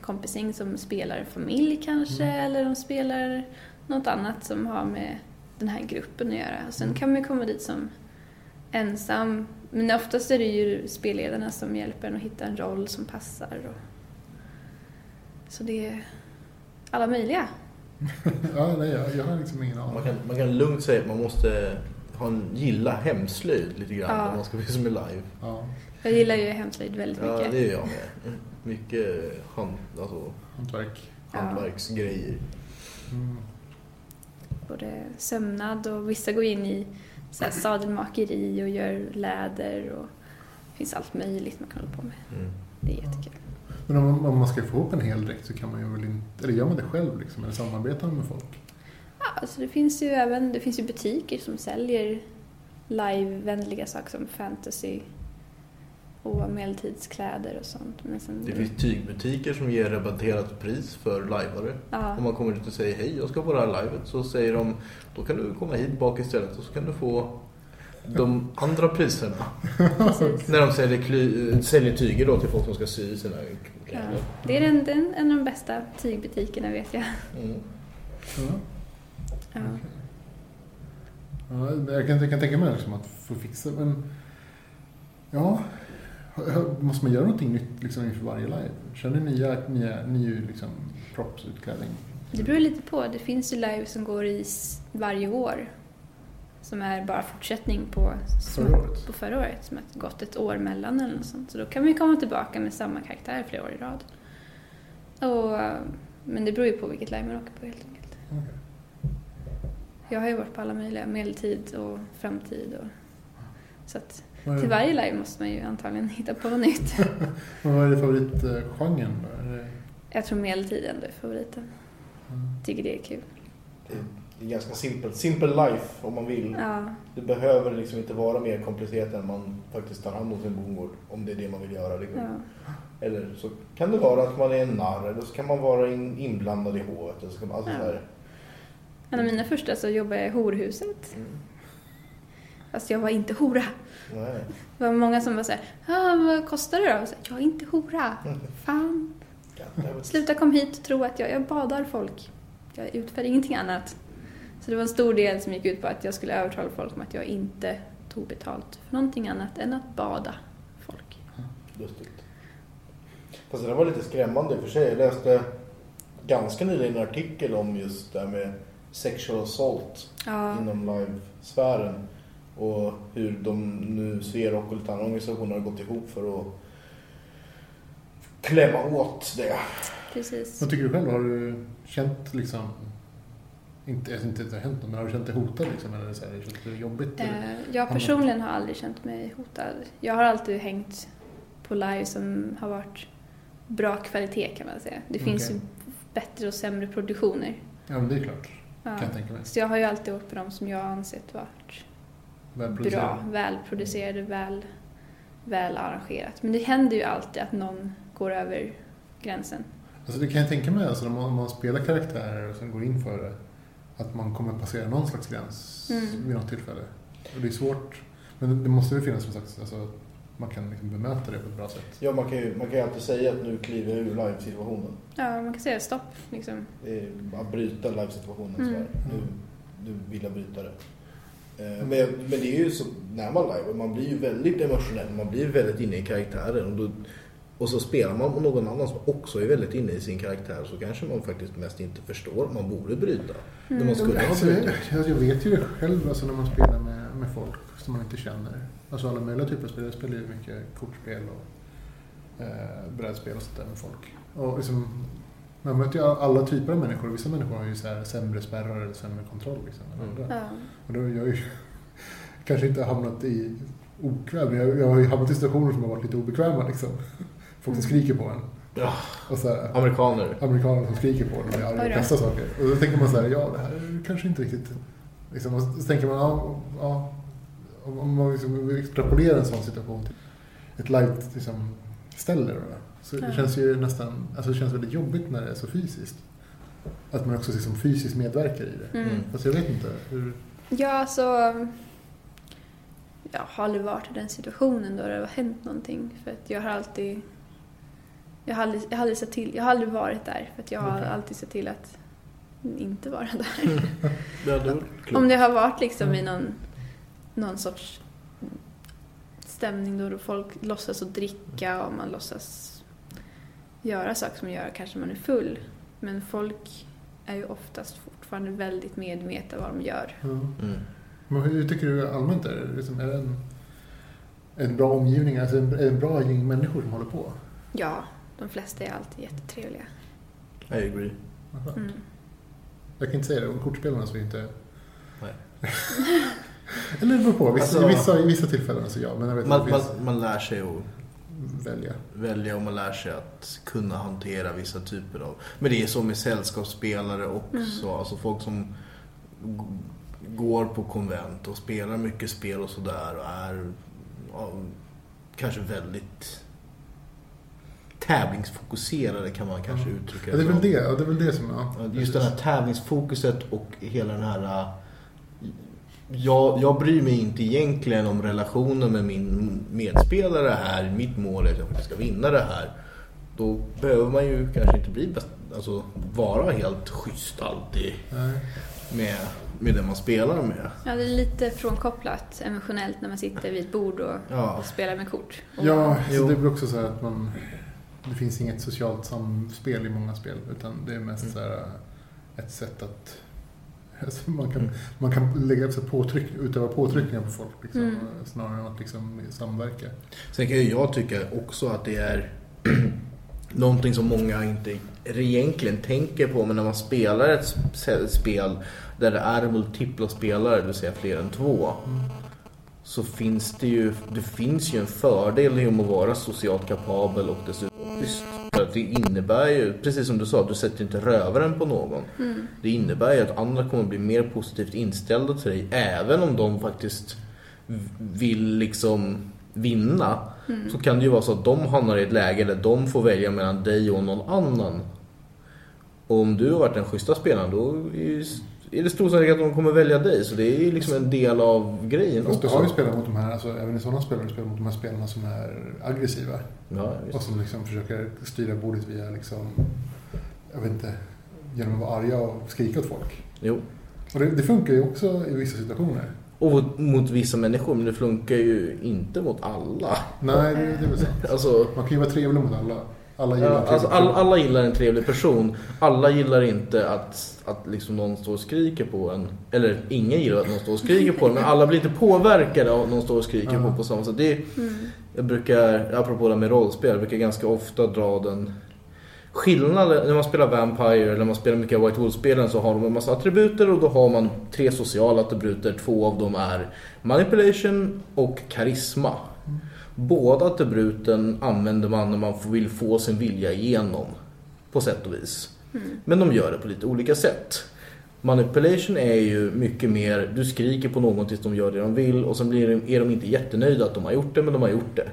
kompisgäng som spelar familj kanske, Mm. eller de spelar något annat som har med den här gruppen att göra. Och sen Mm. kan man komma dit som ensam. Men oftast är det ju spelledarna som hjälper en att hitta en roll som passar. Och... Så det är alla möjliga. ja, nej, jag, jag har liksom ingen aning. Man kan, man kan lugnt säga att man måste ha en, gilla hemslöjd lite grann Ja. om man ska visa med live. Ja, Jag gillar ju hemslöjd väldigt Ja, mycket. det är jag med. Mycket hand, alltså, hantverk. Ja. hantverksgrejer. Mm. både sömnad och vissa går in i så här sadelmakeri och gör läder och det finns allt möjligt man kan hålla på med. Mm. Det är jättekul. Men om, om man ska få ihop en hel dräkt så kan man ju väl inte, eller gör man det själv liksom, eller samarbetar man med folk? Ja, alltså det finns ju även det finns ju butiker som säljer live-vänliga saker som fantasy och medeltidskläder och sånt. Men sen, Det finns tygbutiker som ger rabatterat pris för lajvare. ja, Om man kommer dit och säger hej, jag ska på det här livet. Så säger de, då kan du komma hit bak istället och så kan du få de andra priserna. precis. När de säljer, kly, säljer tyger då till folk som ska sy sina Ja. kläder. Det är den, den, en av de bästa tygbutikerna vet jag. Mm. Ja. Ja. Ja, jag, kan, jag kan tänka mig liksom att få fixa, men ja, måste man göra någonting nytt liksom inför varje live? Kör ni nya, nya ny liksom, props, utklädning? Det beror lite på. Det finns ju live som går i varje år. Som är bara fortsättning på, Förra året? på förra året. Som har gått ett år mellan eller något sånt. Så då kan vi komma tillbaka med samma karaktär flera år i rad. Och, men det beror ju på vilket live man åker på helt enkelt. Okej. Jag har ju varit på alla möjliga, medeltid och framtid. Och, så att Vad till är, varje live måste man ju antagligen hitta på något nytt. men vad är det favoritgenren då? Är det, Jag tror medeltid ändå är favoriten. mm. Tycker det är kul. Det det är ganska simpelt. Simple life om man vill. Ja, Det behöver liksom inte vara mer komplicerat än man faktiskt tar hand om sin bondgård. Om det är det man vill göra. Liksom. ja. Eller så kan det vara att man är en narr. Eller så kan man vara in, inblandad i hovet. Eller så kan man, alltså Ja. så här. En av mina första så jobbade jag i horhuset. Mm. Fast jag var inte hora. Nej. Det var många som var såhär, ah, vad kostar det då? Och så, jag är inte hora. Fan. Sluta kom hit och tro att jag, jag badar folk. Jag utför ingenting annat. Så det var en stor del som gick ut på att jag skulle övertala folk om att jag inte tog betalt för någonting annat än att bada folk. Lustigt. Fast det där var lite skrämmande i och för sig. Jag läste ganska nyligen en artikel om just det här med sexual assault Ja, inom live-sfären. Och hur de nu, Sverok och lite andra organisationer har gått ihop för att klämma åt det. precis. Vad tycker du själv? Har du känt liksom, inte, jag vet inte att det har hänt något, men har du känt dig hotad liksom? Eller så här, känt det jobbigt? eller? Eh, Jag personligen har aldrig känt mig hotad. Jag har alltid hängt på live som har varit bra kvalitet kan man säga. Det finns Okej. ju bättre och sämre produktioner. Ja, men det är klart. Ja. Kan jag tänka mig. Så jag har ju alltid åkt på de som jag har ansett varit bra, Välproducerad. välproducerade, väl, väl arrangerat. Men det händer ju alltid att någon går över gränsen. Alltså det kan jag tänka mig, alltså, om, man, om man spelar karaktärer och sen går in för det, att man kommer passera någon slags gräns Mm. vid något tillfälle. Och det är svårt, men det måste ju finnas någon slags, alltså, att man kan liksom bemöta det på ett bra sätt. Ja, man kan ju, man kan ju alltid säga att nu kliver jag ur live-situationen. Ja, man kan säga stopp liksom. Det är bara att bryta live-situationen. Mm. Nu, nu vill jag bryta det. Eh, Men, men det är ju så, när man live, man blir ju väldigt emotionell, man blir väldigt inne i karaktären. Och, då, och så spelar man med någon annan som också är väldigt inne i sin karaktär så kanske man faktiskt mest inte förstår, man borde bryta. Men man skulle ha Alltså, brutit. jag, jag vet ju det själv alltså, när man spelar med, med folk som man inte känner. Alltså alla möjliga typer av spel. Jag spelar ju mycket kortspel och eh, brädspel och sånt där med folk. Och liksom, man möter ju alla typer av människor. Vissa människor har ju så här sämre spärrar eller sämre kontroll. Liksom, än Mm. andra. Ja. Och då har jag ju kanske inte hamnat i okväm, men jag, jag har ju hamnat i situationer som har varit lite obekväma. Liksom. Folk som skriker på en. Ja, Och så här, amerikaner. amerikaner som skriker på en och är arga och kastar saker. Och då tänker man så här, ja det här är kanske inte riktigt... Liksom, och så tänker man, ja, ja om man liksom extrapolerar en sån situation till ett live liksom, ställe då, så det känns ju nästan, alltså det känns väldigt jobbigt när det är så fysiskt. att man också liksom fysiskt medverkar i det. Mm. Mm. Fast jag vet inte. Hur... Ja, alltså... Jag har aldrig varit i den situationen då det har hänt någonting. För att jag har alltid... Jag har aldrig, jag har aldrig, sett till, jag har aldrig varit där. För att jag har Okej. alltid sett till att inte vara där. Det. Om det har varit liksom i Mm. någon, någon sorts stämning då, då folk låtsas att dricka och man låtsas göra saker som gör kanske man är full. Men folk är ju oftast fortfarande väldigt medvetna vad de gör. Mm. Men hur tycker du allmänt är det? Liksom, är det en, en bra omgivning? Alltså en, är det en bra gäng människor som håller på? Ja, de flesta är alltid jättetrevliga. I agree. Mm. Jag kan inte säga det om kortspelarna så är inte... Nej. Eller det beror på. Vissa, Alltså- i, vissa, I vissa tillfällen så ja. Men jag vet Man, att det man, man lär sig att välja. välja och man lär sig att kunna hantera vissa typer av... Men det är så med sällskapsspelare också. Mm. Alltså folk som går på konvent och spelar mycket spel och sådär och är ja, kanske väldigt tävlingsfokuserade kan man kanske uttrycka Ja, det är väl det. Ja, det är väl det som... Ja, Just det här tävlingsfokuset och hela den här... Jag, jag bryr mig inte egentligen om relationen med min medspelare här. Mitt mål är att jag ska vinna det här. Då behöver man ju kanske inte bli bäst, alltså vara helt schysst alltid med, med den man spelar med. Ja, det är lite frånkopplat emotionellt när man sitter vid ett bord och, Ja. och spelar med kort. Och, Ja, så det är väl också så här att man... Det finns inget socialt samspel i många spel. Utan det är mest Mm. så här ett sätt att... Alltså man, kan, Mm. man kan lägga så påtryck, utöva påtryckningar på folk liksom, Mm. snarare än att liksom samverka. Sen kan ju jag tycka också att det är någonting som många inte egentligen tänker på. Men när man spelar ett spel där det är multipla spelare, det vill säga fler än två. Så finns det ju, det finns ju en fördel i att vara socialt kapabel och dessutom schysst. Att det innebär ju, precis som du sa, du sätter inte rövaren på någon. Mm. Det innebär ju att andra kommer bli mer positivt inställda till dig även om de faktiskt vill liksom vinna. Mm. Så kan det ju vara så att de hamnar i ett läge där de får välja mellan dig och någon annan. Och om du har varit den schyssta spelaren då är är det stor sannolikhet att de kommer välja dig. Så det är ju liksom en del av grejen Fast du också. har ju spelat mot de här, alltså, även i sådana spel har du spelat mot de här spelarna som är aggressiva. Ja, Och som liksom försöker styra bordet via liksom, jag vet inte, genom att vara arga och skrika åt folk. Jo. Och det, det funkar ju också i vissa situationer. Och mot, mot vissa människor, men det funkar ju inte mot alla. Nej, det, det är väl sant. Alltså, Man kan ju vara trevlig mot alla. Alla gillar Ja, alltså, alla, alla gillar en trevlig person. Alla gillar inte att, att liksom någon står och skriker på en. Eller ingen gillar att någon står och skriker på en. Men alla blir inte påverkade av att någon står och skriker på på samma sätt. Det Mm. jag brukar, apropå det med rollspel, jag brukar ganska ofta dra den skillnaden när man spelar Vampire eller när man spelar mycket av White Wolf-spelen så har de en massa attributer och då har man tre sociala attributer. Två av dem är Manipulation och Karisma. Båda attributen använder man när man vill få sin vilja igenom. På sätt och vis. Mm. Men de gör det på lite olika sätt. Manipulation är ju mycket mer, du skriker på någon tills de gör det de vill och sen blir de, är de inte jättenöjda att de har gjort det men de har gjort det.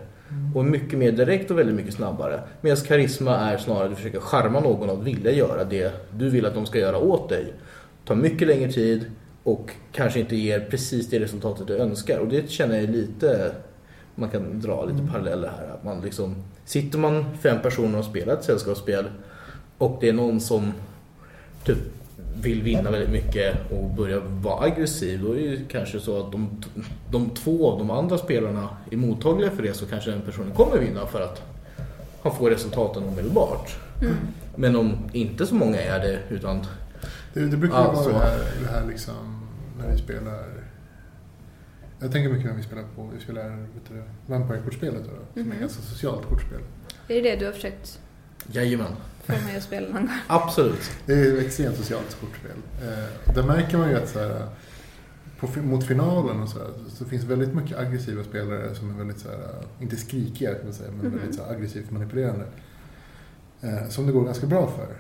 Och mycket mer direkt och väldigt mycket snabbare. Medan karisma är snarare att du försöker charma någon att vilja göra det du vill att de ska göra åt dig. Tar mycket längre tid och kanske inte ger precis det resultatet du önskar. Och det känner jag lite, man kan dra lite paralleller här. Att man liksom, sitter man fem personer och spelar ett sällskapsspel och det är någon som typ vill vinna väldigt mycket och börjar vara aggressiv, då är det ju kanske så att de, de två av de andra spelarna är mottagliga för det så kanske den personen kommer vinna för att han får resultaten omedelbart. Mm. Men om inte så många är det utan Det, det brukar Alltså. vara det här, det här liksom, när vi spelar... Jag tänker mycket när vi spelar på, vi spelar Vampire-kortspelet då, som är Mhm. ett ganska socialt kortspel. Är det det du har försökt jajamän, få mig att spela någon gång? absolut. Det är ett extremt socialt kortspel. Eh, där märker man ju att så här, på, mot finalen och så, här, så finns väldigt mycket aggressiva spelare som är väldigt, så här, inte skrikiga kan man säga, men Mhm. väldigt så här, aggressivt manipulerande. Eh, som det går ganska bra för.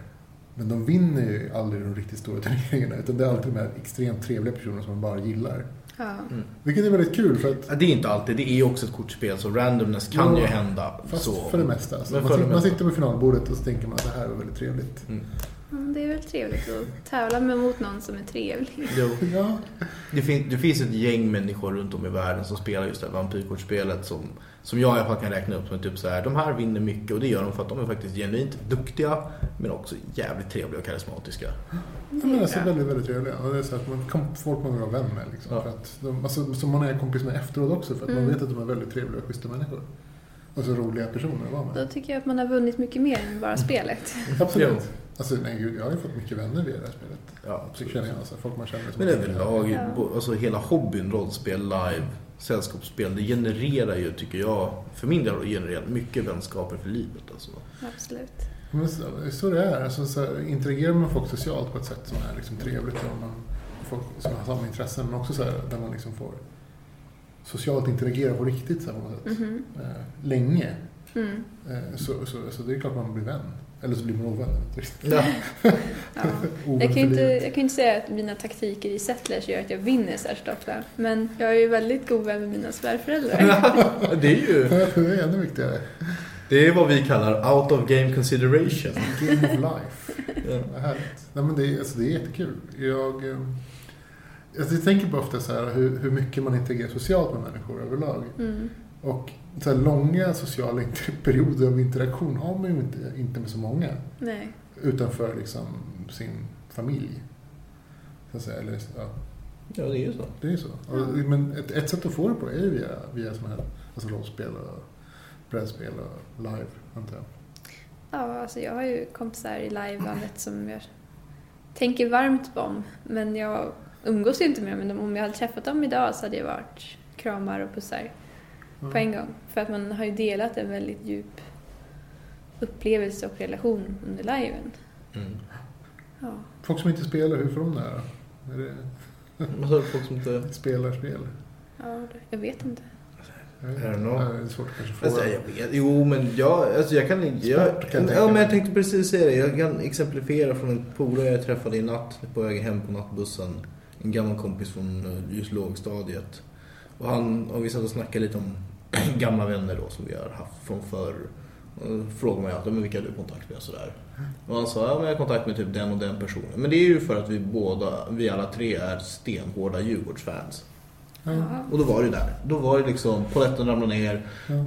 Men de vinner ju aldrig de riktigt stora turneringarna, utan det är alltid de här extremt trevliga personerna som man bara gillar. Ja. Mm. Vilket är väldigt kul för att Det är inte alltid, det är ju också ett kortspel så randomness kan Ja, ju hända. Fast så. för det mesta. Alltså. Men Man, sitter, man mesta. sitter på finalbordet och så tänker man att det här var väldigt trevligt. Mm. Det är väl trevligt att tävla med mot någon som är trevlig. Jo. Ja, Det, fin- det finns ett gäng människor runt om i världen som spelar just det här vampyrkortspelet som, som jag i alla fall kan räkna upp som typ så här, de här vinner mycket och det gör de för att de är faktiskt genuint duktiga men också jävligt trevliga och karismatiska. de är alltså Ja. väldigt, väldigt trevliga. Och det är så att man kan, folk man vill vara vän med. Liksom, Ja. för att de, alltså, som man är kompis med efteråt också. För att man Mm. vet att de är väldigt trevliga och schyssta människor. Och så roliga personer att vara med. Då tycker jag att man har vunnit mycket mer än bara spelet. Absolut. Alltså, nej, gud, jag har ju fått mycket vänner via det här spelet. Ja, känner jag. Alltså, folk man känner som Men överlag, Ja. alltså hela hobbyn, rollspel, live, sällskapsspel, det genererar ju, tycker jag, för min del genererat mycket vänskaper för livet. Alltså. Absolut. Men så, det är så det är. Alltså, så här, interagerar med folk socialt på ett sätt som är liksom trevligt. Och man, folk som har samma intressen. Men också så här, där man liksom får socialt interagera på riktigt. Så här, på något sätt. Mhm. Eh, länge. Mm. Eh, så, så, så det är klart man blir vän. Eller så blir man ovän. Ja. Ja. Jag kan, inte, jag kan ju inte säga att mina taktiker i Settlers gör att jag vinner särskilt ofta. Men jag är ju väldigt god vän med mina svärföräldrar. det är ju Det är ännu viktigare. det är vad vi kallar out of game consideration. Game of life. Ja. Härligt. Nej, men det, är, alltså, det är jättekul. Jag, eh, alltså, jag tänker på ofta så här, hur, hur mycket man interagerar socialt med människor överlag. Mm. Och så här, långa sociala perioder av interaktion har man ju inte, inte med så många. Nej. Utanför liksom, sin familj. Så att säga. Eller, ja, ja, det är ju så. det är ju så. Och, men ett, ett sätt att få det på är ju via, via såna här alltså rollspel och brädspel och live, antar jag. Ja, alltså jag har ju kompisar i livebandet som jag tänker varmt om. Men jag umgås ju inte med dem. Men om jag hade träffat dem idag så hade det varit kramar och pussar på en gång. För att man har ju delat en väldigt djup upplevelse och relation under liven. Mm. Ja. Folk som inte spelar, hur får de det här? Är det folk som inte... spelar spel? ja, jag vet inte. Ja, Det är svårt att kanske Alltså, fråga. jag vet, jo, men jag, alltså, jag kan inte... Jag, Sport kan jag tänka ja, men jag tänkte precis säga det. Jag kan exemplifiera från en polare jag träffade i natt på väg hem på nattbussen. En gammal kompis från eh, just lågstadiet. Och, han, och vi satt och snackade lite om gamla vänner då som vi har haft från förr. Och frågade mig alltid, men vilka har du kontakt med och sådär. Och han sa, ja men jag har kontakt med typ den och den personen. Men det är ju för att vi båda, vi alla tre är stenhårda Djurgårdsfans. Ja. Och då var det där. Då var det liksom, polletten ramlade ner.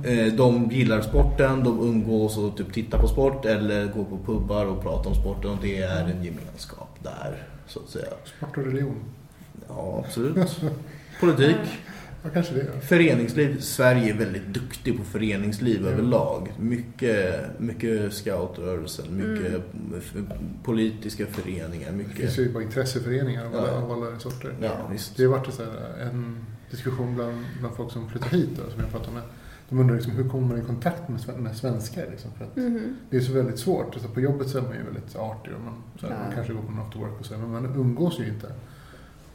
Eh, De gillar sporten, de umgås och typ tittar på sport eller går på pubbar och pratar om sporten och det är en gemenskap där, så att säga. Sport och religion. Ja, absolut. Politik, Ja, kanske det. ja. föreningsliv. Sverige är väldigt duktig på föreningsliv Ja. överlag. Mycket, mycket scoutrörelsen, mycket f- politiska föreningar, Det finns mycket... ju bara intresseföreningar av alla, Ja. av alla sorter. Ja, visst. Det har varit så här, en diskussion bland, bland folk som flyttar hit då, som jag pratar med. De undrar liksom, hur kommer man i kontakt med, med svenskar? Liksom, för att Mhm. det är så väldigt svårt. Alltså, på jobbet så är man ju väldigt artig och man, så här, Ja. man kanske går på en after work och så, men man umgås ju inte.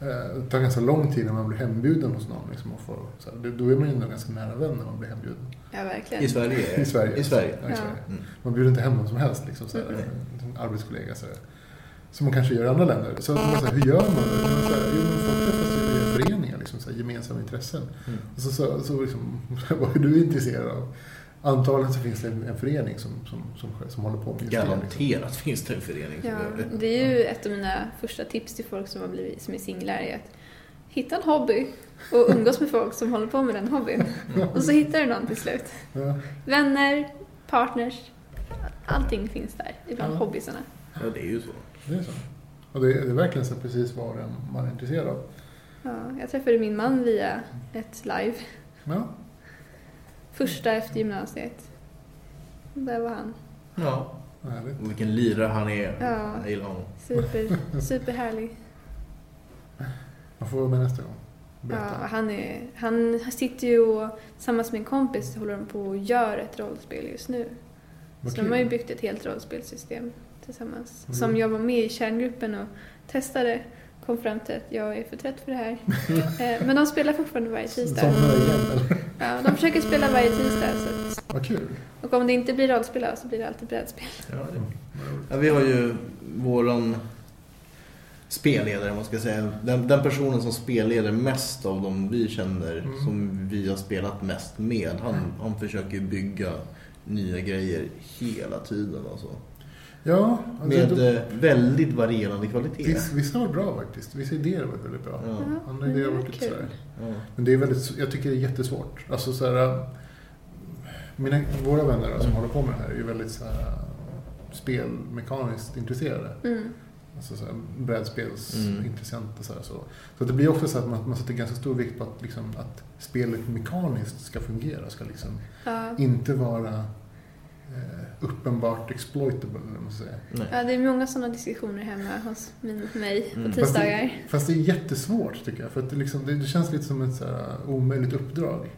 Eh, Det tar ganska lång tid när man blir hembjuden hos någon. Liksom, och får, så här, då är man ju ändå ganska nära vän när man blir hembjuden. Ja, verkligen. I Sverige? I Sverige. I Sverige. Ja, i Ja. Sverige. Mm. Man bjuder inte hem vem som helst, liksom, så här, Mm. en arbetskollega. Så här, som man kanske gör i andra länder. Så, att man, så här, hur gör man? det? Man, så här, jo, folk träffas via föreningar, liksom, så här, gemensamma intressen. Mm. Och så, så, så liksom, vad är du intresserad av? Antagligen så finns det en, en förening som, som, som, som håller på med just det. Liksom. Garanterat finns det en förening Ja, det. det är ju ett av mina första tips till folk som, har blivit, som är singlar. Är att hitta en hobby och umgås med folk som håller på med den hobbyn. Och så hittar du någon till slut. Ja, Vänner, partners, allting finns där ibland Ja. hobbysarna. Ja, det är ju så. det är så. Och det är, det är verkligen så precis vad man är intresserad av. Ja, jag träffade min man via ett live, Ja, första efter gymnasiet. Där var han. Ja. härligt. Och vilken lirare han är. Ja. Jag gillar honom. Super, superhärlig. Man får vara med nästa gång. Ja, Berätta. han, är, han sitter ju och tillsammans med en kompis håller de på och gör ett rollspel just nu. Vad Så kul. de har ju byggt ett helt rollspelsystem tillsammans. Mm. Som jag var med i kärngruppen och testade. Kom fram till att jag är för trött för det här. Eh, Men de spelar fortfarande varje tisdag. Eller? Ja, de försöker spela varje tisdag. Så att, Vad kul. och om det inte blir rollspel så blir det alltid brädspel. Ja, vi har ju våran spelledare, man ska säga. Den, den personen som spelleder mest av de vi känner, Mm. som vi har spelat mest med. Han, han försöker bygga nya grejer hela tiden. Alltså. Ja, alltså, Med då- eh, väldigt varierande kvalitet. Viss, vissa var bra faktiskt. Vissa idéer var väldigt bra. Ja. Andra idéer det var var lite sådär. Ja. Men det är väldigt, jag tycker det är jättesvårt. Alltså så här, mina, våra vänner som håller på med det här är ju väldigt så här, spelmekaniskt intresserade. Mm. Alltså så här, Mm. brädspelsintressenter. Så, här, så. så det blir också så att man, man sätter ganska stor vikt på att, liksom, att spelet mekaniskt ska fungera. Ska liksom Ja. inte vara uppenbart exploitable. Ska säga. Nej. ja, det är många sådana diskussioner hemma hos min, mig på Mm. Fast det, tisdagar. fast det är jättesvårt tycker jag. För att det, liksom, det, det känns lite som ett så här, omöjligt uppdrag.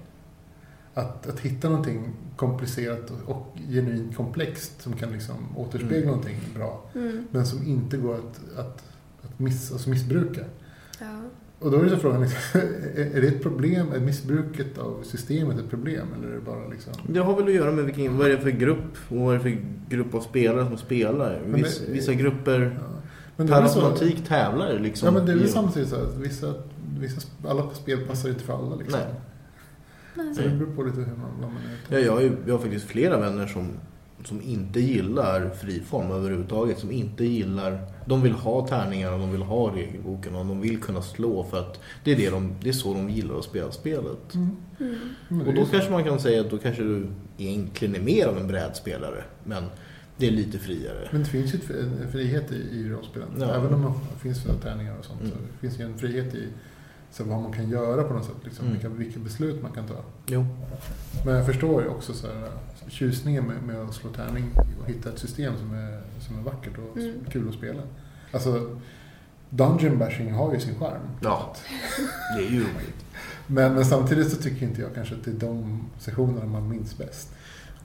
Att, att hitta någonting komplicerat och, och genuint komplext som kan liksom återspegla Mm. någonting bra. Mm. Men som inte går att, att, att miss, alltså missbruka. Ja. Och då är så frågan, liksom, är det ett problem? Är missbruket av systemet ett problem? Eller är det bara liksom... Det har väl att göra med vilken, vad är det för grupp och vad är det för grupp av spelare som spelar. Viss, det- vissa grupper Ja. Men per så- automatik tävlar liksom. Ja men det är väl samtidigt så att vissa, vissa, alla spel passar inte för alla liksom. Nej. Nej. Så det beror på lite hur man, vad man är. Ja, jag, har ju, jag har faktiskt flera vänner som, som inte gillar friform överhuvudtaget. Som inte gillar... De vill ha tärningar och de vill ha regelboken och de vill kunna slå för att det är, det de, det är så de gillar att spela spelet. Mm. Mm. Det Och då kanske man kan säga att då kanske du egentligen är mer av en brädspelare. Men det är lite friare. Men det finns ju en frihet i, i rollspelen. Ja. Även om det finns tärningar och sånt. Mm. Så det finns ju en frihet i så vad man kan göra på något sätt. Liksom, Mm. vilka, vilka beslut man kan ta. Jo. Men jag förstår ju också så här, tjusningen med, med att slå tärning och hitta ett system som är, som är vackert och Mm. kul att spela. Alltså, Dungeon bashing har ju sin charm. Ja, det är ju roligt. Men, men samtidigt så tycker inte jag kanske att det är de sessionerna man minns bäst.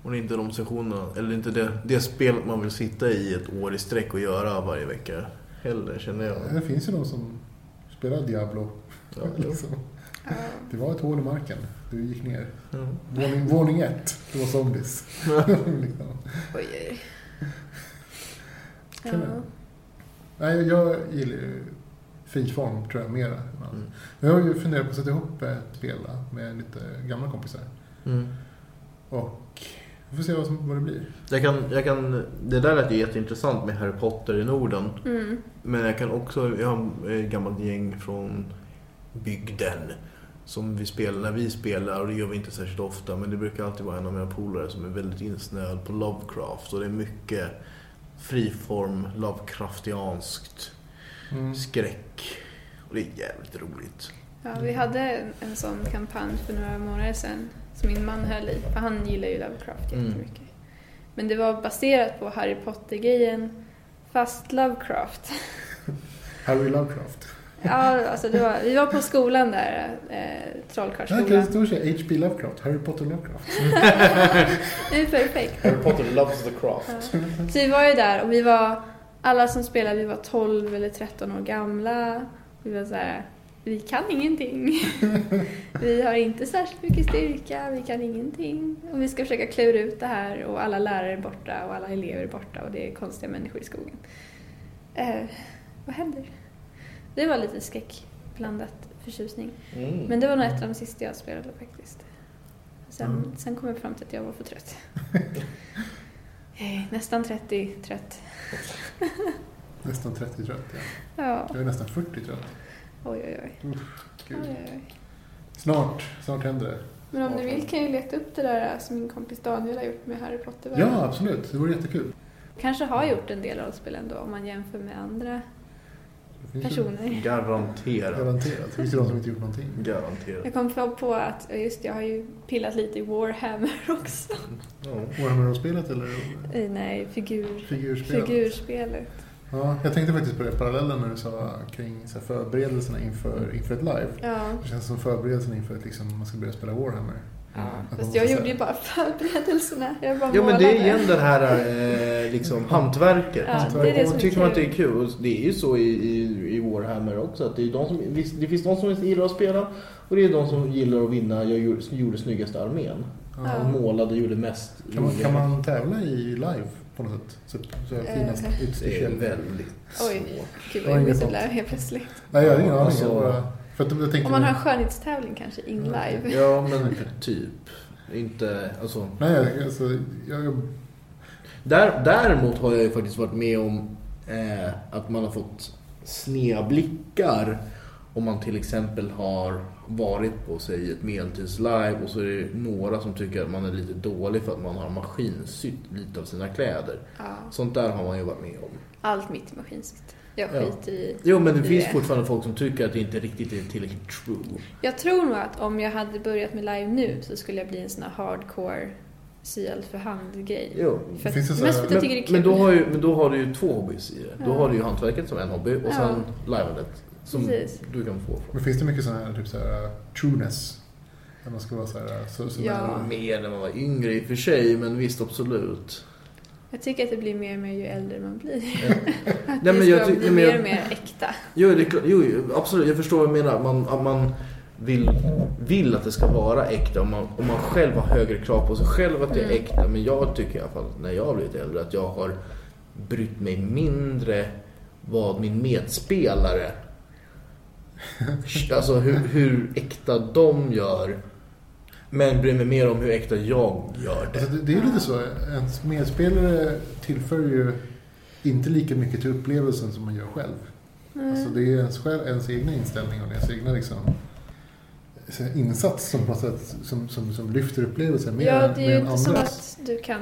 Och det är inte de sessionerna, eller inte det, det spelet man vill sitta i ett år i sträck och göra varje vecka heller känner jag. Det finns ju de som spelar Diablo. Ja, liksom. Ja. Det var ett hål i marken. Du gick ner. Ja. Våning, våning ett. Det var zombies. liksom. Oj, oj. Ja. Nej, jag gillar ju friform tror jag mera. Mm. Men jag har ju funderat på att sätta ihop ett spel med lite gamla kompisar. Mm. Och vi får se vad, som, vad det blir. Jag kan, jag kan, det där lät ju jätteintressant med Harry Potter i Norden. Mm. Men jag kan också, jag har ett gammalt gäng från bygden. Som vi spelar, när vi spelar, och det gör vi inte särskilt ofta, men det brukar alltid vara en av mina polare som är väldigt insnöad på Lovecraft. Och det är mycket friform, Lovecraftianskt, Mm. skräck. Och det är jävligt roligt. Ja, vi hade en sån kampanj för några månader sedan som min man höll i, för han gillar ju Lovecraft Mm. jättemycket. Men det var baserat på Harry Potter-grejen, fast Lovecraft. Harry Lovecraft. Ja, alltså det var, vi var på skolan där, eh, Jag kan Trollkarlsskolan. stå H.P. Lovecraft. Harry Potter Lovecraft. Det är perfekt. Harry Potter loves the craft. Ja. Så vi var ju där och vi var, alla som spelade, vi var 12 eller 13 år gamla. Vi var så här, vi kan ingenting. Vi har inte särskilt mycket styrka, vi kan ingenting. Och vi ska försöka klura ut det här och alla lärare är borta och alla elever är borta och det är konstiga människor i skogen. Eh, vad händer? Det var lite skräckblandat förtjusning. Mm. Men det var nog ett av de sista jag spelade faktiskt. Sen, Mm. sen kom jag fram till att jag var för trött. Eh, Nästan 30 trött. Nästan 30 trött. Ja. Ja, Jag är nästan 40 trött. oj oj oj. oj, Gud. oj, oj. Snart, snart händer det. Men om ni vill kan jag ju leta upp det där som min kompis Daniel har gjort med Harry Potter. Ja, absolut. Det vore jättekul. Kanske har gjort en del rollspel ändå om man jämför med andra personer. Garanterat. Garanterat. Det finns ju de som inte gjort någonting. Garanterat. Jag kom på- på att, just jag har ju pillat lite i Warhammer också. Ja. Warhammer-spelet eller Eh, Nej, figur, figurspelet? figurspelet. Ja, jag tänkte faktiskt på det parallellen när du sa kring så här, förberedelserna inför, inför ett live. Ja. Det känns som förberedelserna inför att liksom, man ska börja spela Warhammer. Ja, man fast jag gjorde ju bara förberedelserna. Jag bara Ja men det är igen det här eh, liksom hantverket. Ja, det är det och tycker man att det är kul. Och det är ju så i, i, i Warhammer också. Att det, är de som, det finns de som gillar att spela och det är de som gillar att vinna. Jag gjorde, gjorde snyggaste armén. Ja. Ja. Målade gjorde mest. Kan, man, kan man tävla i live på något sätt? Så, så här Eh. finast Det är väldigt Oj, svårt. gud Jag har vad sånt. blev helt plötsligt. Nej, jag har ingen aning. För att jag tänker Om man har en skönhetstävling kanske in live. Ja men typ. Inte, alltså. Nej, alltså, jag, jag, Där, däremot har jag ju faktiskt varit med om eh, att man har fått sneda blickar om man till exempel har varit på sig ett medeltidslive och så är det några som tycker att man är lite dålig för att man har maskinsytt lite av sina kläder. Ja, Sånt där har man ju varit med om. allt mitt är maskinsytt. Jag Ja. skiter i... Jo, men det Det finns är- fortfarande folk som tycker att det inte riktigt är tillräckligt true. Jag tror nog att om jag hade börjat med live nu så skulle jag bli en sån här hardcore allt för hand-grej. Jo. För att, Finns det så mest för att jag tycker det är Men, kul. men, då har ju, men då har du ju två hobbys i det. Då Ja. har du ju hantverket som en hobby och Ja. sen liveandet som Precis. du kan få. Men finns det mycket sån här, typ så här uh, trueness? Att man ska vara så här, så, så Ja. Mer när man var yngre i och för sig, men visst absolut. Jag tycker att det blir mer och mer ju äldre man blir. Ja. Att Nej, men jag ty- bli men mer jag- och mer äkta. Jo, det jo, absolut. Jag förstår vad du menar. Man, man vill, vill att det ska vara äkta. Om man, om man själv har högre krav på sig själv att det är Mm. äkta. Men jag tycker i alla fall, när jag har blivit äldre, att jag har brytt mig mindre vad min medspelare Alltså hur, hur äkta de gör. Men bryr mig mer om hur äkta jag gör det. Alltså det, det är ju lite så, ens medspelare tillför ju inte lika mycket till upplevelsen som man gör själv. Mm. Alltså det är ens, själv, ens egna inställning och ens egna liksom, insats som, på sätt, som, som, som lyfter upplevelsen mer, ja, än- det är ju inte som andras. att du kan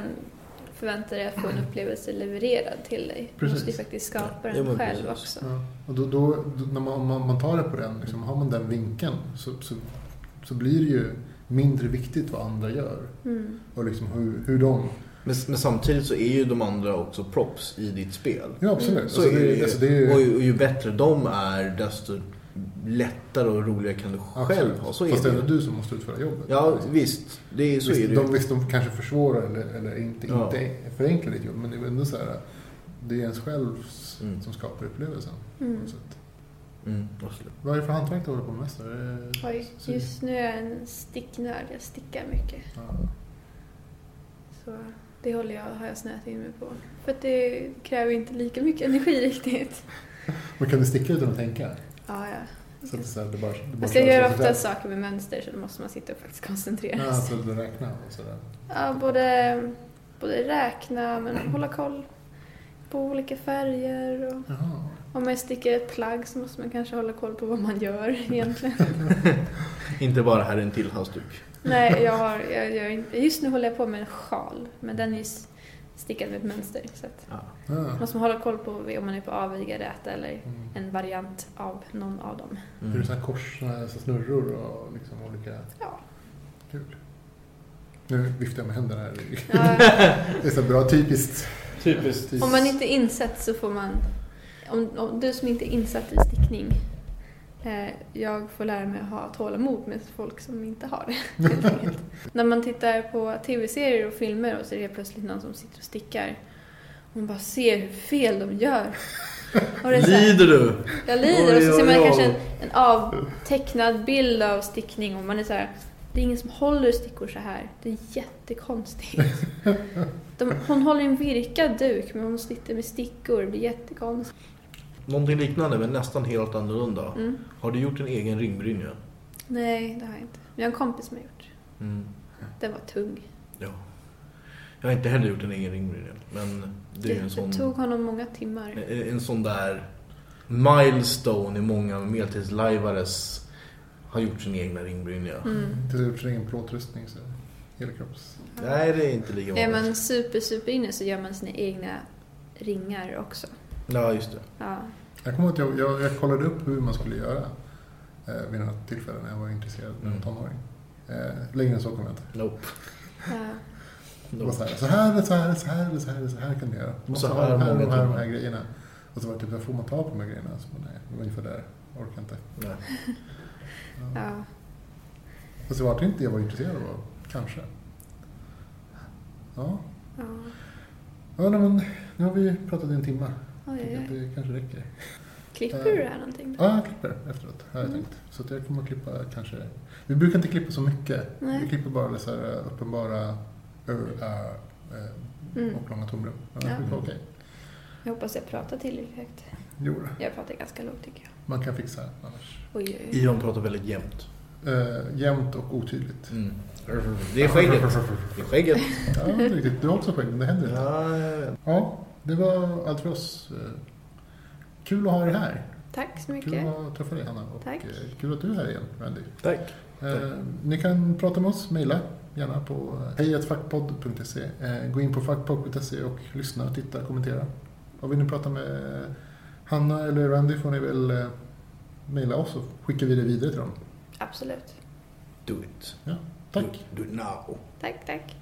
förvänta dig att få en upplevelse levererad till dig. Du Precis. måste ju faktiskt skapa Ja, den men själv precis. också. Ja. Och då, då, då, när man, man, man tar det på den, liksom, har man den vinkeln så, så, så blir det ju mindre viktigt vad andra gör. Mm. Och liksom hur, hur de... Men, men samtidigt så är ju de andra också props i ditt spel. Ja, absolut. Så alltså, är det, det, ju. alltså, det är ju, och, ju- och ju bättre de är, desto lättare och roligare kan du själv absolut. ha. Så är Fast det det är ju. du som måste utföra jobbet. Ja, visst. Det är, så visst, är det de, ju. visst, de kanske försvårar eller, eller inte, Ja. inte förenklar ditt jobb, men det är ändå så här, det är ens själv Mm. som skapar upplevelsen. Mm. Så Mm, absolut. vad är det för hantverk du håller på med mest? då? Är det- Oj, just nu är jag en sticknörd. Jag stickar mycket. Ja. Så det håller jag, har jag snöat in mig på. För att det kräver inte lika mycket energi riktigt. Men kan du sticka utan att tänka? Ja, ja. Så det, så här, det bara, det bara Fast jag kör gör sig ofta saker med mönster så då måste man sitta och faktiskt koncentrera Ja, sig. så att du räknar och sådär. Ja, både, både räkna men hålla koll på olika färger och Jaha. Om man stickar ett plagg så måste man kanske hålla koll på vad man gör egentligen. Inte bara här är en till halsduk. Nej, jag har, jag, jag, inte- just nu håller jag på med en sjal men den är stickad med ett mönster. Så att Ja. Ja. måste man hålla koll på om man är på avviga räta eller Mm. en variant av någon av dem. Är det Mm. så här kors, såna snurror och liksom olika... Ja. Kul. Nu viftar jag med händerna här. Ja, Det är så bra, typiskt. Typiskt. om man inte är insatt så får man... Om, om du som inte är insatt i stickning eh, jag får lära mig att ha tålamod med folk som inte har det. helt enkelt. När man tittar på tv-serier och filmer och så är det plötsligt någon som sitter och stickar. Och man bara ser hur fel de gör. Är här- Lider du? Jag lider och så Oj, ser man oj, oj. kanske en, en avtecknad bild av stickning och man är så här. Det är ingen som håller stickor så här. Det är jättekonstigt. De, hon håller en virkad duk men hon sitter med stickor. Det blir jättekonstigt. Någonting liknande men nästan helt annorlunda. Mm. Har du gjort en egen ringbrynja? Nej, det har jag inte. Men jag har en kompis som har gjort. Mm. Den var tung. Ja. Jag har inte heller gjort en egen ringbrynja. Men det är ju en det sån, tog honom många timmar. en, en sån där milestone i många medeltidslajvares har gjort sin egna ringbrynja. Mm. Inte gjort sin egen plåtrustning så helkropps... Nej, det är inte lika Är vanligt. man super, super inne så gör man sina egna ringar också. Ja, just det. Ja. Jag kommer ihåg att jag, jag, jag kollade upp hur man skulle göra eh, vid något tillfälle när jag var intresserad när jag var Mm. tonåring. Eh, längre än så kom jag inte. Nope. Nope. så här, så här, så här, så här, så här, så här kan du göra. Du måste så ha här de här, de här, de här grejerna. Och så var det typ, får man ta på de här grejerna? Så nej, det var ungefär där. Orkar inte. Nej. Ja. Ja. Fast det var inte det jag var intresserad av, kanske. Ja, Ja. ja nej, men nu har vi pratat i en timme. Oj, oj, det kanske räcker. Klipper du det här någonting? Ja, jag klipper efteråt, har jag Mm. tänkt. Så att jag kommer att klippa kanske... Vi brukar inte klippa så mycket. Nej. Vi klipper bara så här eh, uppenbara ö, ä, ä, Mm. och långa tomrum. Ja, Ja. det brukar vara okej. Jag hoppas jag pratar tillräckligt högt. Jo. Jag pratar ganska lågt tycker jag. man kan fixa annars. Oj, oj, oj. Ivan pratar väldigt jämnt. Eh, jämnt och otydligt. Mm. Det är skägget. Det är skägget. Ja, det är riktigt. Du har också skägg, men det händer inte. Ja, jag vet. Ja, det var allt för oss. Eh, Kul att ha dig här. Tack så Kul mycket. att träffa dig Hanna. Och Tack. eh, kul att du är här igen, Randy. Tack. Eh, ni kan prata med oss, mejla gärna på hejatfackpodd.se. Eh, gå in på fackpodd.se och lyssna, titta, kommentera. Och vill ni prata med Hanna eller Randy får ni väl eh, mejla oss och skicka vi det vidare till dem. Absolut. Do it. Ja, tack. Do, do it now. Tack, tack.